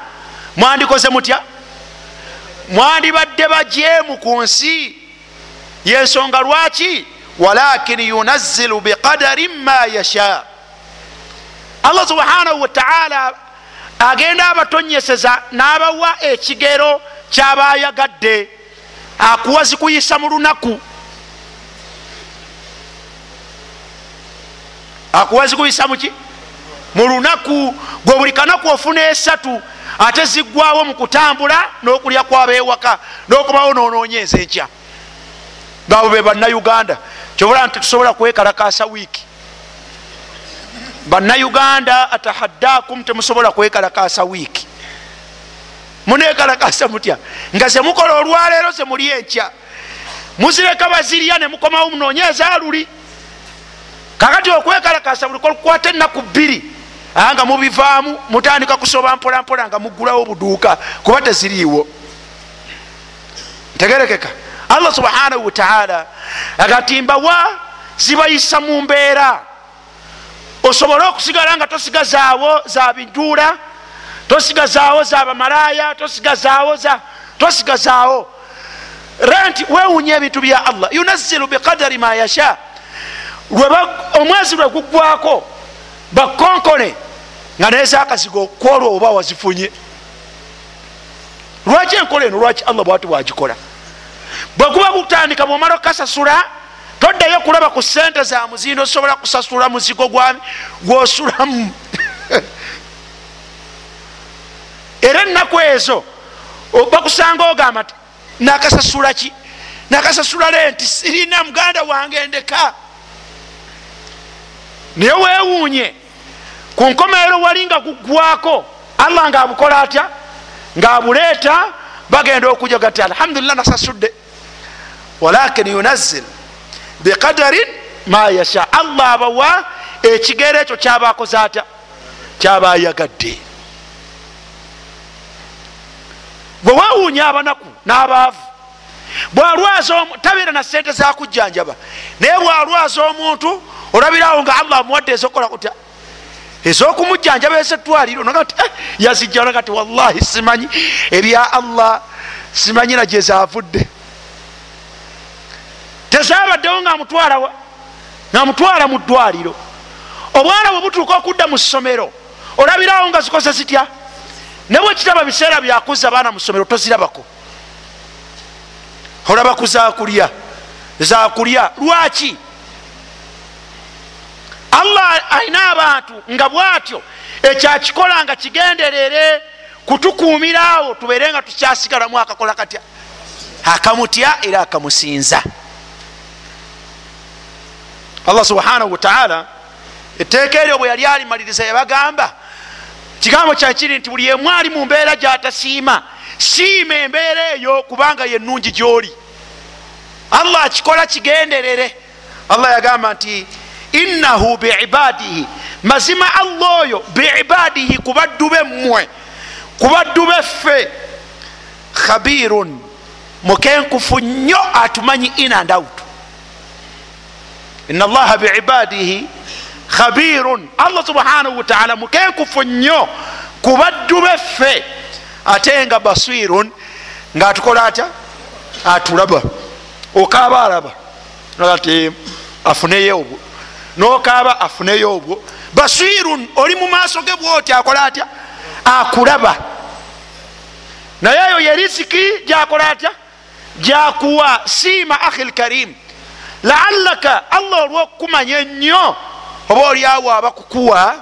mwandikoze mutya? Mwandibadde bajeemu ku nsi. Yensonga lwaki walakin yunazzilu biqadarin ma yasha allah subhanahu wataala agenda abatonyeseza n'abawa ekigero kyabayagadde akuwa zikuyisa mu lunaku akuwa zikuyisa muki mu lunaku gwe buli kanaku ofuna esatu ate ziggwawo mu kutambula n'okulya kwabewaka n'okubawo nonoonyeza enkya ngabo be bannayuganda kyobula nti tusobola kwekalakasa wiiki. Bannayuganda atahaddakum temusobola kwekalakasa wiiki. Munekalakasa mutya? Nga zemukola olwaleero zemuli enkya. Muzireka bazirya nemukomawo munoonyeza aluli kakati okwekalakasa buli kolukwata ennaku bbiri. Nga mubivaamu mutandika kusoba mpolampola nga mugulawo obuduuka kuba teziriiwo. Ntegerekeka allah subhanahu wataala agati mbawa zibayisa mu mbeera. Osobole okusigala nga tosigazaawo za bijuula tosigazaawo za bamalaya tosigazaawo za tosigazaawo. Renti wewunya ebintu bya allah. Yunazzilu biqadari ma yasha. Omwezi lwe guggwako bakonkone nga naye zakazigo kwolwo oba wazifunye. Lwaki enkola eno? Lwaki allah bwati bwagikola bweguba gutandika bwomala okukasasula toddayo kulaba ku sente za muzindo osobola kusasula muzigo gwosulamu. Era ennaku ezo bakusanga ogamba ti nakasasula ki? Nakasasula lenti sirina muganda wange ndeka. Naye wewuunye ku nkomerero wali nga guggwako allah ngaabukola atya? Ngaabuleeta bagenda okujaga ti alhamdulillah nasasudde walakin yunazzil biqadarin ma yasha allah abawa ekigero ekyo kyabakoze atya kyabayagadde bwe wewuunya abanaku n'abaavu bwalwaza tabeera na sente zakujjanjaba naye bwalwaza omuntu olabirawo nga allah amuwadde ezokola kutya ezokumujjanjaba ezetwaliro nagati eh, yazijja nagati wallahi simanyi ebya allah simanyi na gyezavudde tezabaddewo ngaamutwala mu ddwaliro. Obwana bwe butuuka okudda mu ssomero olabirawo nga zikoze zitya? Ne bwekitaba biseera byakuza abaana mu ssomero tozirabako. Olaba ku zakulya zakulya lwaki? Allah alina abantu nga bwatyo ekyakikola nga kigenderere kutukuumiraawo tubeere nga tukyasigalamu akakola katya? Akamutya era akamusinza allah subhanahu wataala etteeka eryo bwe yali alimaliriza yabagamba kigambo kyakiri nti buli emu ali mu mbeera gyatasiima siima embeera eyo kubanga yenungi gyoli. Allah akikola kigenderere. Allah yagamba nti innahu biibadihi mazima allah oyo biibadihi kubaddu bemmwe kubaddu beffe khabirun mukenkufu nnyo atumanyi in and out ina allaha biibadihi khabirun. Allah subhanahu wataala mukenkufu nnyo kubaddu beffe ate nga basirun ngaatukola atya? Atulaba. Okaaba alaba. Ati afuneyo nokaaba afuneyo obwo. Basirun oli mu maaso ge bwoti akola atya? Akulaba. Naye eyo ye risiki gyakola atya? Gyakuwa siima ahi lkarim laalaka allah olwokukumanya ennyo oba oliawo abakukuwa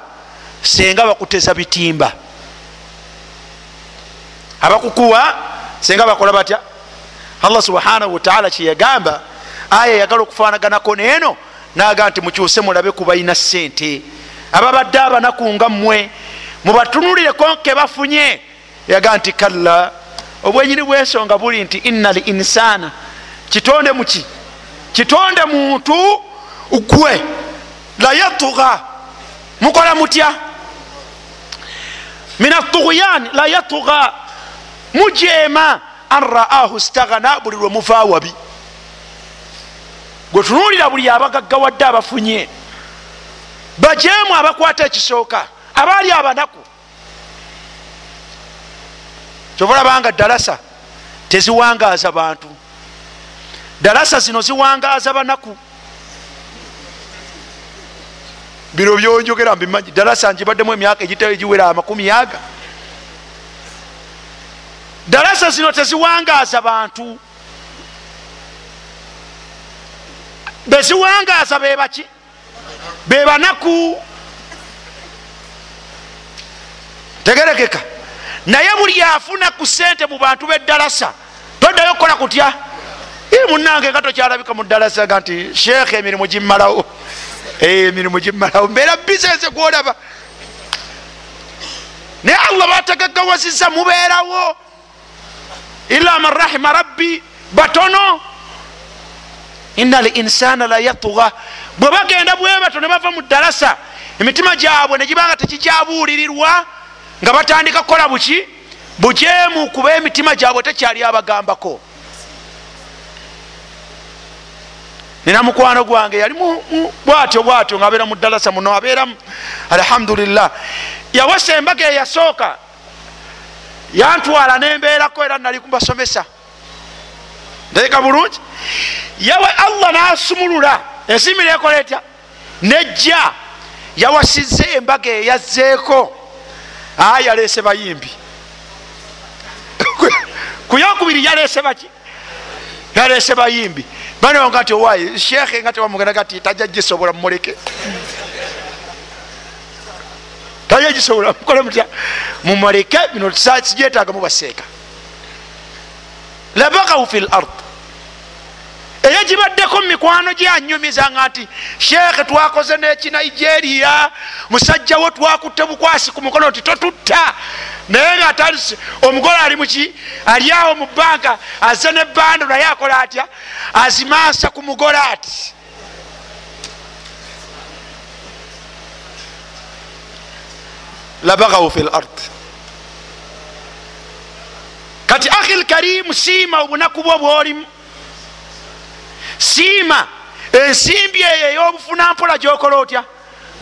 senga bakuteza bitimba. Abakukuwa senga bakola batya? Allah subhanahu wataala kyeyagamba aya yagala okufanaganako neeno naga nti mukyuse mulabe kubalina sente ababadde abanaku nga mmwe mubatunulireko ke bafunye. Yaga nti kalla obwenyini bwensonga buli nti inna l insana. Kitonde muki kitonde muntu gwe layatuga mukola mutya? Min atughyan layatuga mujema. An raahu staghana buli lwe muva wabi. Gwetunulira buli abagaggawadde abafunye. Bajemu abakwata ekisooka. Abaali abanaku. Kyobalabanga dalasa teziwangaza bantu dalasa zino ziwangaza banaku. Bino byonjogera mbimanyi dalasa njibaddemu emyaka egitao egiwera amakumi aga. Dalasa zino teziwangaza bantu. Beziwangaza bebaki bebanaku tegerekeka. Naye buli afuna ku sente mu bantu beddalasa toddayo okukola kutya munange nga tokyalabika mu ddalasa ga nti sheekh emirimu gimmalawo. Emirimu gimmalawo. Mbeera bisinesi gwolaba. Naye allah bategagawaziza mubeerawo. Ila man rahima rabbi batono. Ina l insana la yatuga bwe bagenda bwebato ne bava mu ddalasa emitima gyabwe negibanga tekikyabuulirirwa nga batandika kukola buki bujemu kuba emitima gyabwe tekyali abagambako nina mukwano gwange yali bwatyo bwatyo nga abeera mu ddalasa muno abeeramu. Alhamdulillah. Yawasa embaga eyasooka yantwala nembeerako era nali kubasomesa nteeka bulungi. Yawe allah nasumulula ensimira ekola etya? Nejja. Yawasize embaga eyazzeeko. Aa yalese bayimbi. Kuyokubiri yalese baki yalese bayimbi. Banonga nti owayi shekhe nga tebamugenaga ti tajja gisobola mumuleke tajja gisobola mukole mutya mumuleke bino sigyetaaga mubaseeka labakahu fi lard eyo gibaddeko mumikwano gyanyumizanga nti shekhe twakoze nekinigeria musajjawo twakutte bukwasi ku mukono ti totutta naye nga atali omugole ali muki ali awo mu banka aze nebando naye akola atya? Azimansa ku mugole ati. Labagahu fi lard kati ahi lkarimu siima obunaku bwo bwolimu. Siima ensimbi eyo ey'obufunampola gyokola otya?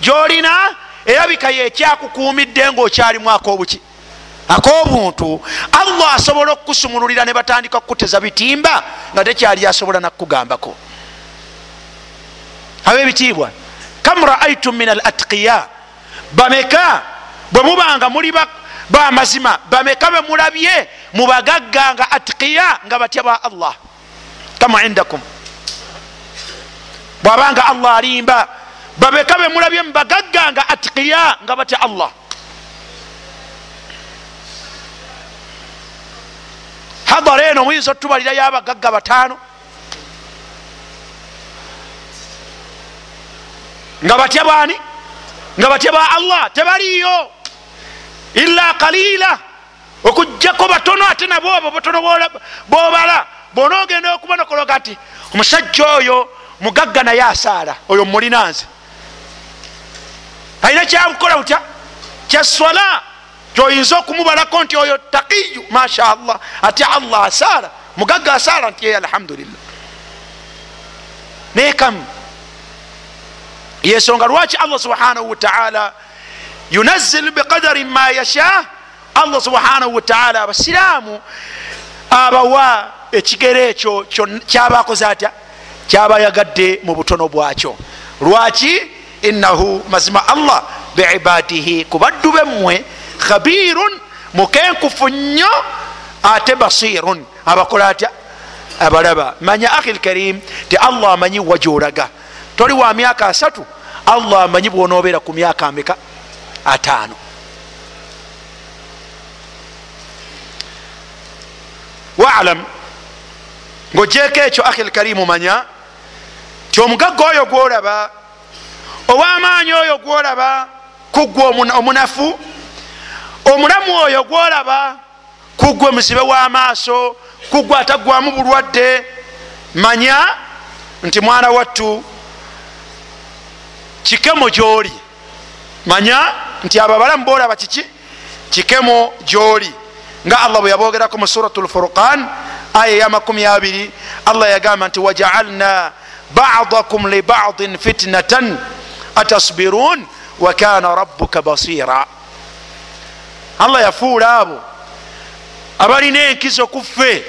Gyolina erabika yekyakukumidde ngaokyalimu akobuki akobuntu allah asobola okukusumululira ne batandika kukuteza bitimba nga tekyali asobola nakugambako abebitiibwa kam raaitum min al atqiya? Bameka? Bwe mubanga muli bamazima bameka bemulabye mubagagga nga atqiya nga batya ba allah. Kam indakum? Bwabanga allah alimba babeka bemulabye mubagagga nga atqiya nga batya allah hadara eno muyinza otubalirayo abagagga bataano? Nga batya bani nga batya ba allah? Tebaliyo ila kalila okujjako batono ate nabo abo batono bobala bona ogenda okubanokologa ti omusajja oyo mugagga naye asaala oyo mulinanze alina kyakukola butya? Kyaswala kyoyinza okumubalako nti oyo taqiyu masha allah ati allah asaala mugagga asaala nti eye alhamdulillah. Naye kam yensonga lwaki allah subhanahu wataala yunazil biqadari ma yasha? Allah subhanahu wataala abasiraamu abawa ekigero ekyo kyabakoze atya kyabayagadde mu butono bwakyo. Lwaki? Innahu mazima allah biibadihi ku baddu bemmwe khabirun mukenkufu nnyo ate basirun. Abakola atya? Abalaba. Manya ahi lkarim ti allah amanyi wajolaga toli wa myaka asatu allah amanyi bwonobeera ku myaka ameka? Ataano. Walam ngaogyeko ekyo ahi lkarimu manya ti omugagga oyo gwolaba owamaanyi oyo gwolaba kuggwa omunafu omulamu oyo gwolaba kuggwa omuzibe w'amaaso kuggwa ataggwamu bulwadde manya nti mwana wattu kikemo gyoli. Manya nti abo abalamu bolaba kiki? Kikemo gyoli. Nga allah bwe yabogerako mu surat lfurqan aya ya makumi abiri allah yagamba nti wajaalna badakum libadin fitnatan atasbirun wakana rabuka basira allah yafuula abo. Abalina enkizo ku ffe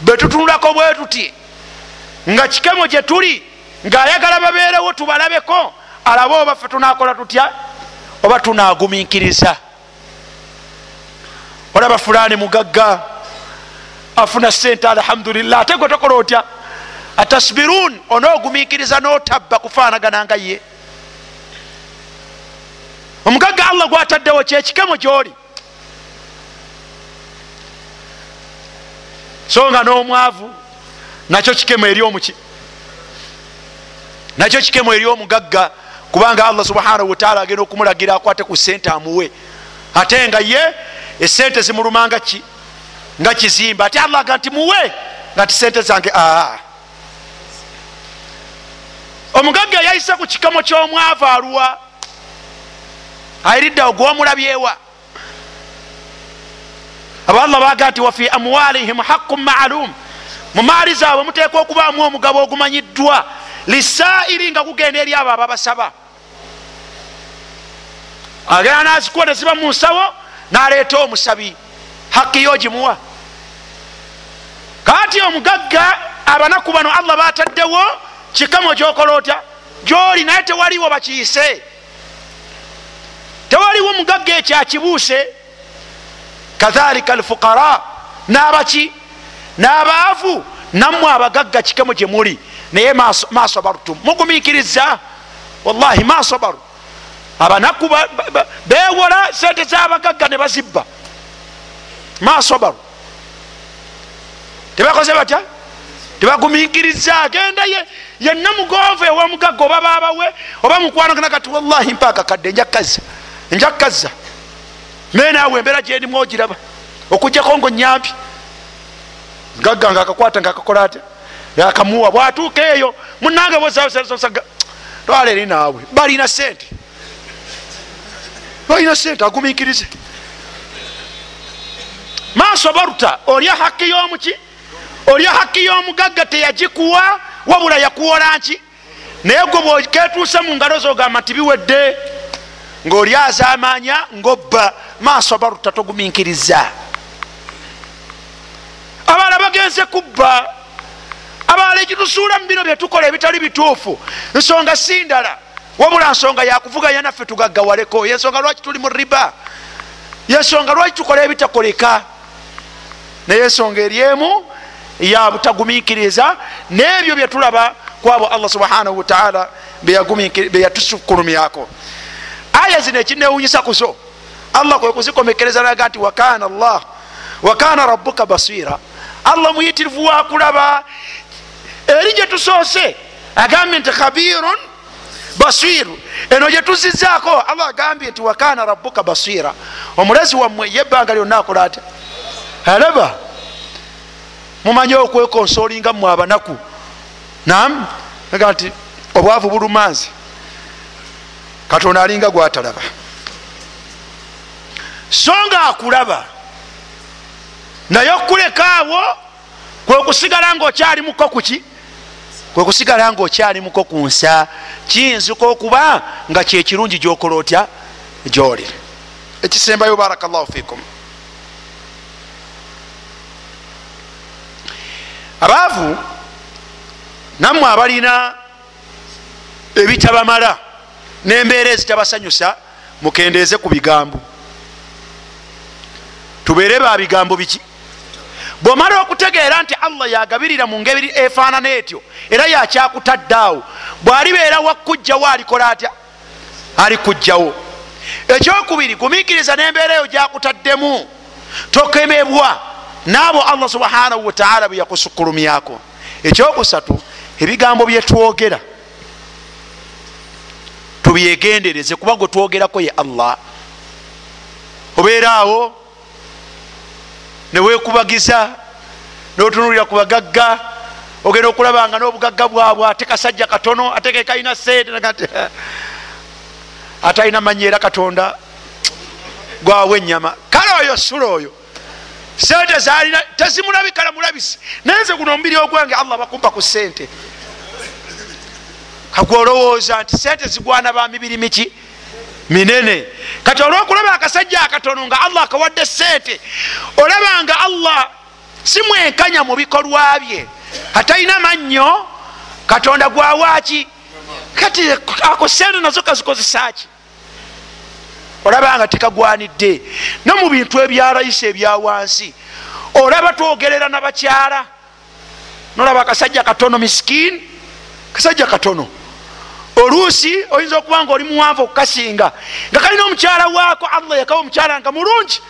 betutunulako bwe tuti nga kikemo gye tuli ng'ayagala babeerewo tubalabeko alabe oba ffe tunakola tutya? Oba tunagumikiriza olaba fulani mugagga afuna sente alhamdulillah ate gwe tokola otya? Atasbirun onogumikiriza notabba kufanagananga ye. Omugagga allah gwataddewo kyekikemo gyoli so nga n'omwavu. Nakyo kikemo eri omuki nakyo kikemo eri omugagga kubanga allah subhanahu wataala agenda okumulagira akwate ku sente amuwe. Ate nga ye esente zimulumanga ki nga kizimba. Ate allah aga nti muwe! Nga ti sente zange aa. Omugagga yayise ku kikamo ky'omwavu aluwa ayiriddawo gwomulabyewa aba allah baga nti wafi amwalihim haqu maalum mu maali zaabwe muteekwa okubaamu omugabo ogumanyiddwa lisairi nga gugenda eri abo ababasaba. Agenda nazikuwa neziba mu nsawo naleeta omusabi. Haki yo gimuwa. Kati omugagga abanaku bano allah bataddewo kikamo gyokola otya? Gyoli naye tewaliwo bakiise. Tewaliwo mugagga ekyakibuuse kathalika alfuqara n'abaki n'abaavu nammwe abagagga kikamo gye muli. Naye masobarutum mugumikiriza wallahi masobaru abanaku bewola sente zabagagga ne bazibba. Masobaru tebakoze batya? Tebagumikiriza agenda yenna mugove ewamugagga oba babawe oba mukwanagana kati wallahi mpaka kadde njakazza njakazza naye naawe embeera gyendimu ogiraba okujjako ngo nyampi gagga nga akakwata nga akakola ate akamuwa bwatuuka eyo munange bwesasaga twala eri naawe. Balina sente balina sente agumikirize maaso baruta olya haki yomuki olya haki y'omugagga teyagikuwa wabula yakuwola nki? Naye gwe bweketuuse mu ngalo zogamba nti biwedde ngaoli azamanya ngobba maaso baruta togumikiriza abaala bagenze kubba abaala ekitusuula mu bino byetukola ebitali bituufu. Nsonga si ndala wabula nsonga yakuvuganya naffe tugaggawaleko. Yensonga lwaki tuli mu riba? Yensonga lwaki tukola ebitakoleka? Naye ensonga eri emu ya butagumikiriza n'ebyo byetulaba kwabo allah subhanahu wataala beyatusukulumyako aya zino ekinewunyisa kuzo allah kwe kuzikomekereza naga nti wakana allah wakana rabuka basira. Allah muyitirivu wakulaba eri gyetusoose agambye nti khabirun basiru. Eno gyetuzizaako allah agambye nti wakana rabuka basira. Omulezi wammwe yebbanga lyonna akola ati alaba mumanye okwekonsolinga mmwe abanaku. Nam aga nti obwavu bulumanzi katonda alinga gwatalaba? So nga akulaba. Naye okuleka abo kwekusigala nga okyalimuko kuki kwekusigala nga okyalimuko ku nsa kiyinzika okuba nga kyekirungi gyokola otya? Gyoli. Ekisembayo barakallahu fikum abaavu nammwe abalina ebitabamala nembeera ezitabasanyusa mukendeeze ku bigambo. Tubeere ba bigambo biki? Bwomala okutegeera nti allah yagabirira mu ngeri efaanana etyo era yakyakutaddaawo bwalibeera wakujjawo alikola atya? Alikujjawo ekyokubiri gumiikiriza nembeera eyo gyakutaddemu. Tokemebwa. Naabo allah subhanahu wataala bwe yakusukulumyako. Ekyokusatu ebigambo byetwogera tubyegendereze kuba gwe twogerako ye allah. Obeeraawo newekubagiza notunulira ku bagagga ogenda okulabanga n'obugagga bwabwe ate kasajja katono ate kekalina sente ate alina manya era katonda gwawe enyama kale oyo sula oyo. Sente zalina tezimulabikala mulabisi naye nze guno omubiri ogwange allah bakumpa ku sente kagwolowooza nti sente zigwana ba mibiri miki? Minene. Kati olwokulaba akasajja akatono nga allah akawadde sente olabanga allah simwenkanya mu bikolwa bye. Atalina mannyo katonda gwawaaki kati ako sente nazo kazikozesaki olabanga tekagwanidde. No mu bintu ebyarayisa ebyawansi olaba twogerera nabakyala nolaba akasajja katono miskini kasajja katono oluusi oyinza okuba nga oli muwanvu okukasinga nga kalina omukyala waako allah yakawa omukyala nga mulungi.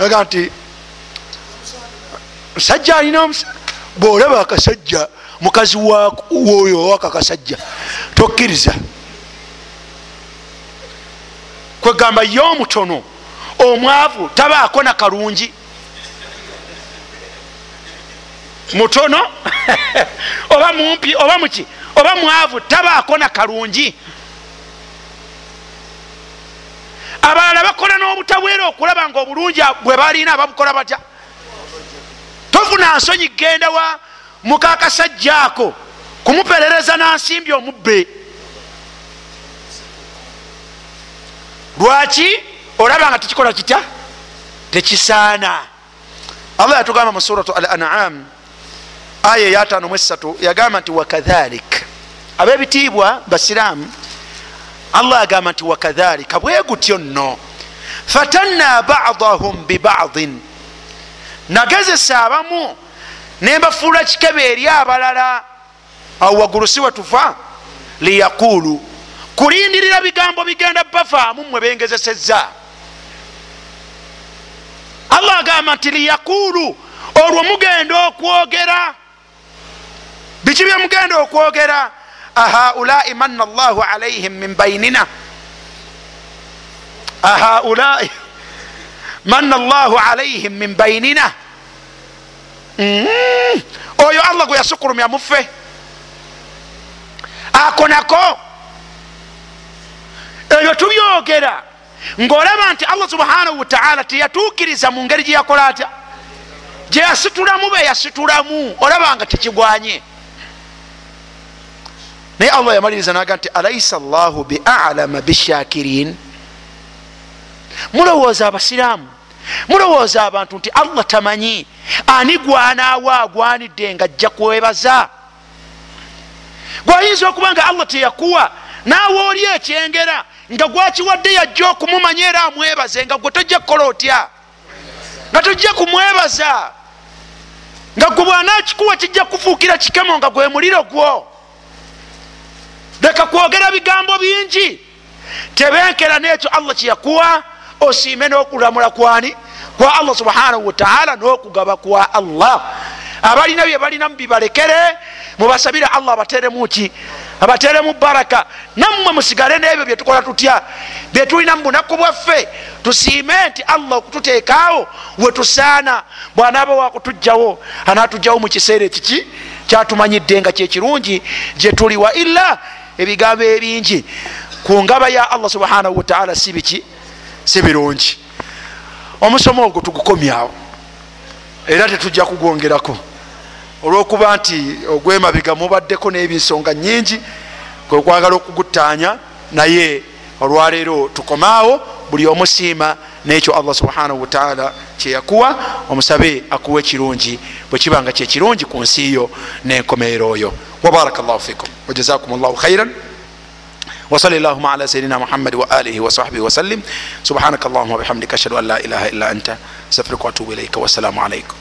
Aga nti musajja alina bwolaba akasajja mukazi woyo owaka kasajja tokkiriza. Kwegamba ye omutono omwavu tabaako na kalungi mutono? Oba mumpi oba muki? Oba mwavu? Tabaako na kalungi. Abalala bakola n'obutaweera okulaba nga obulungi bwe balina ababukola batya? Tofuna nsonyi genda wa mukakasajja ako kumuperereza nansimbi omubbe. Lwaki? Olaba nga tekikola kitya? Tekisaana. Allah yatugamba mu suratu al anam aya eyatano muesatu yagamba nti wakadhalik abebitiibwa basiraamu allah agamba nti wakadhalika bwe gutyo nno fatanna badahum bibadin nagezesa abamu nembafuula kikebe eri abalala. Awo waggulu si wetuva liyaqulu kulindirira bigambo bigenda bafaamu mmwe bengezesezza. Allah agamba nti liyaqulu olwo mugenda okwogera biki byemugenda okwogera ahaulai manna llahu alaihim min bainina ahaulai manna llahu alaihim min bainina mm. oyo allah gwe yasukulumya muffe. Ako nako. Ebyo tubyogera. Ngaolaba nti allah subhanahu wataala teyatuukiriza mu ngeri gyeyakola atya? Gyeyasitulamu beyasitulamu olabanga tekigwanye naye allah yamaliriza naga nti alaisa llahu bialama bishakirin mulowooza abasiraamu? Mulowooza abantu nti allah tamanyi ani gwanaawa agwanidde nga ajja kwebaza? Gwayinza okuba nga allah teyakuwa naawe oli ekyengera nga gwakiwadde yajja okumumanya era amwebaze nga gwe tojja kukola otya? Nga tojja kumwebaza? Nga gwe bwanakikuwa kijja kufuukira kikemo nga gwe muliro gwo leka kwogera bigambo bingi. Tebenkera nekyo allah kyeyakuwa osiime n'okulamula kwani? Kwa allah subhanahu wataala n'okugaba kwa allah. Abalina bye balina mubibalekere mubasabire allah abateremu ki? Abateremu baraka. Nammwe musigale n'ebyo byetukola tutya? Byetulina mu bunaku bwaffe tusiime nti allah okututeekaawo wetusaana bwanaaba wakutugjawo anatugjawo mu kiseera ekiki kyatumanyidde nga kyekirungi gyetuli wa illa ebigambo ebingi. Ku ngaba ya allah subhanahu wataala si biki? Si birungi. Omusomo ogwo tugukomyawo era tetujja kugwongerako olwokuba nti ogwemabiga mubaddeko n'ebinsonga nyingi kwekwagala okugutaanya naye olwaleero tukomaawo buli omusiima nekyo allah subhanahu wataala kyeyakuwa omusabe akuwa ekirungi bwekibanga kyekirungi ku nsi yo nenkomeero oyo wabaraka llahu fikum wajazakum llahu khairan وصل اللهم على سيدنا محمد وآله وصحبه وسلم سبحانك اللهم وبحمدك أشهد أن لا إله إلا أنت استغفرك وأتوب إليك والسلام عليكم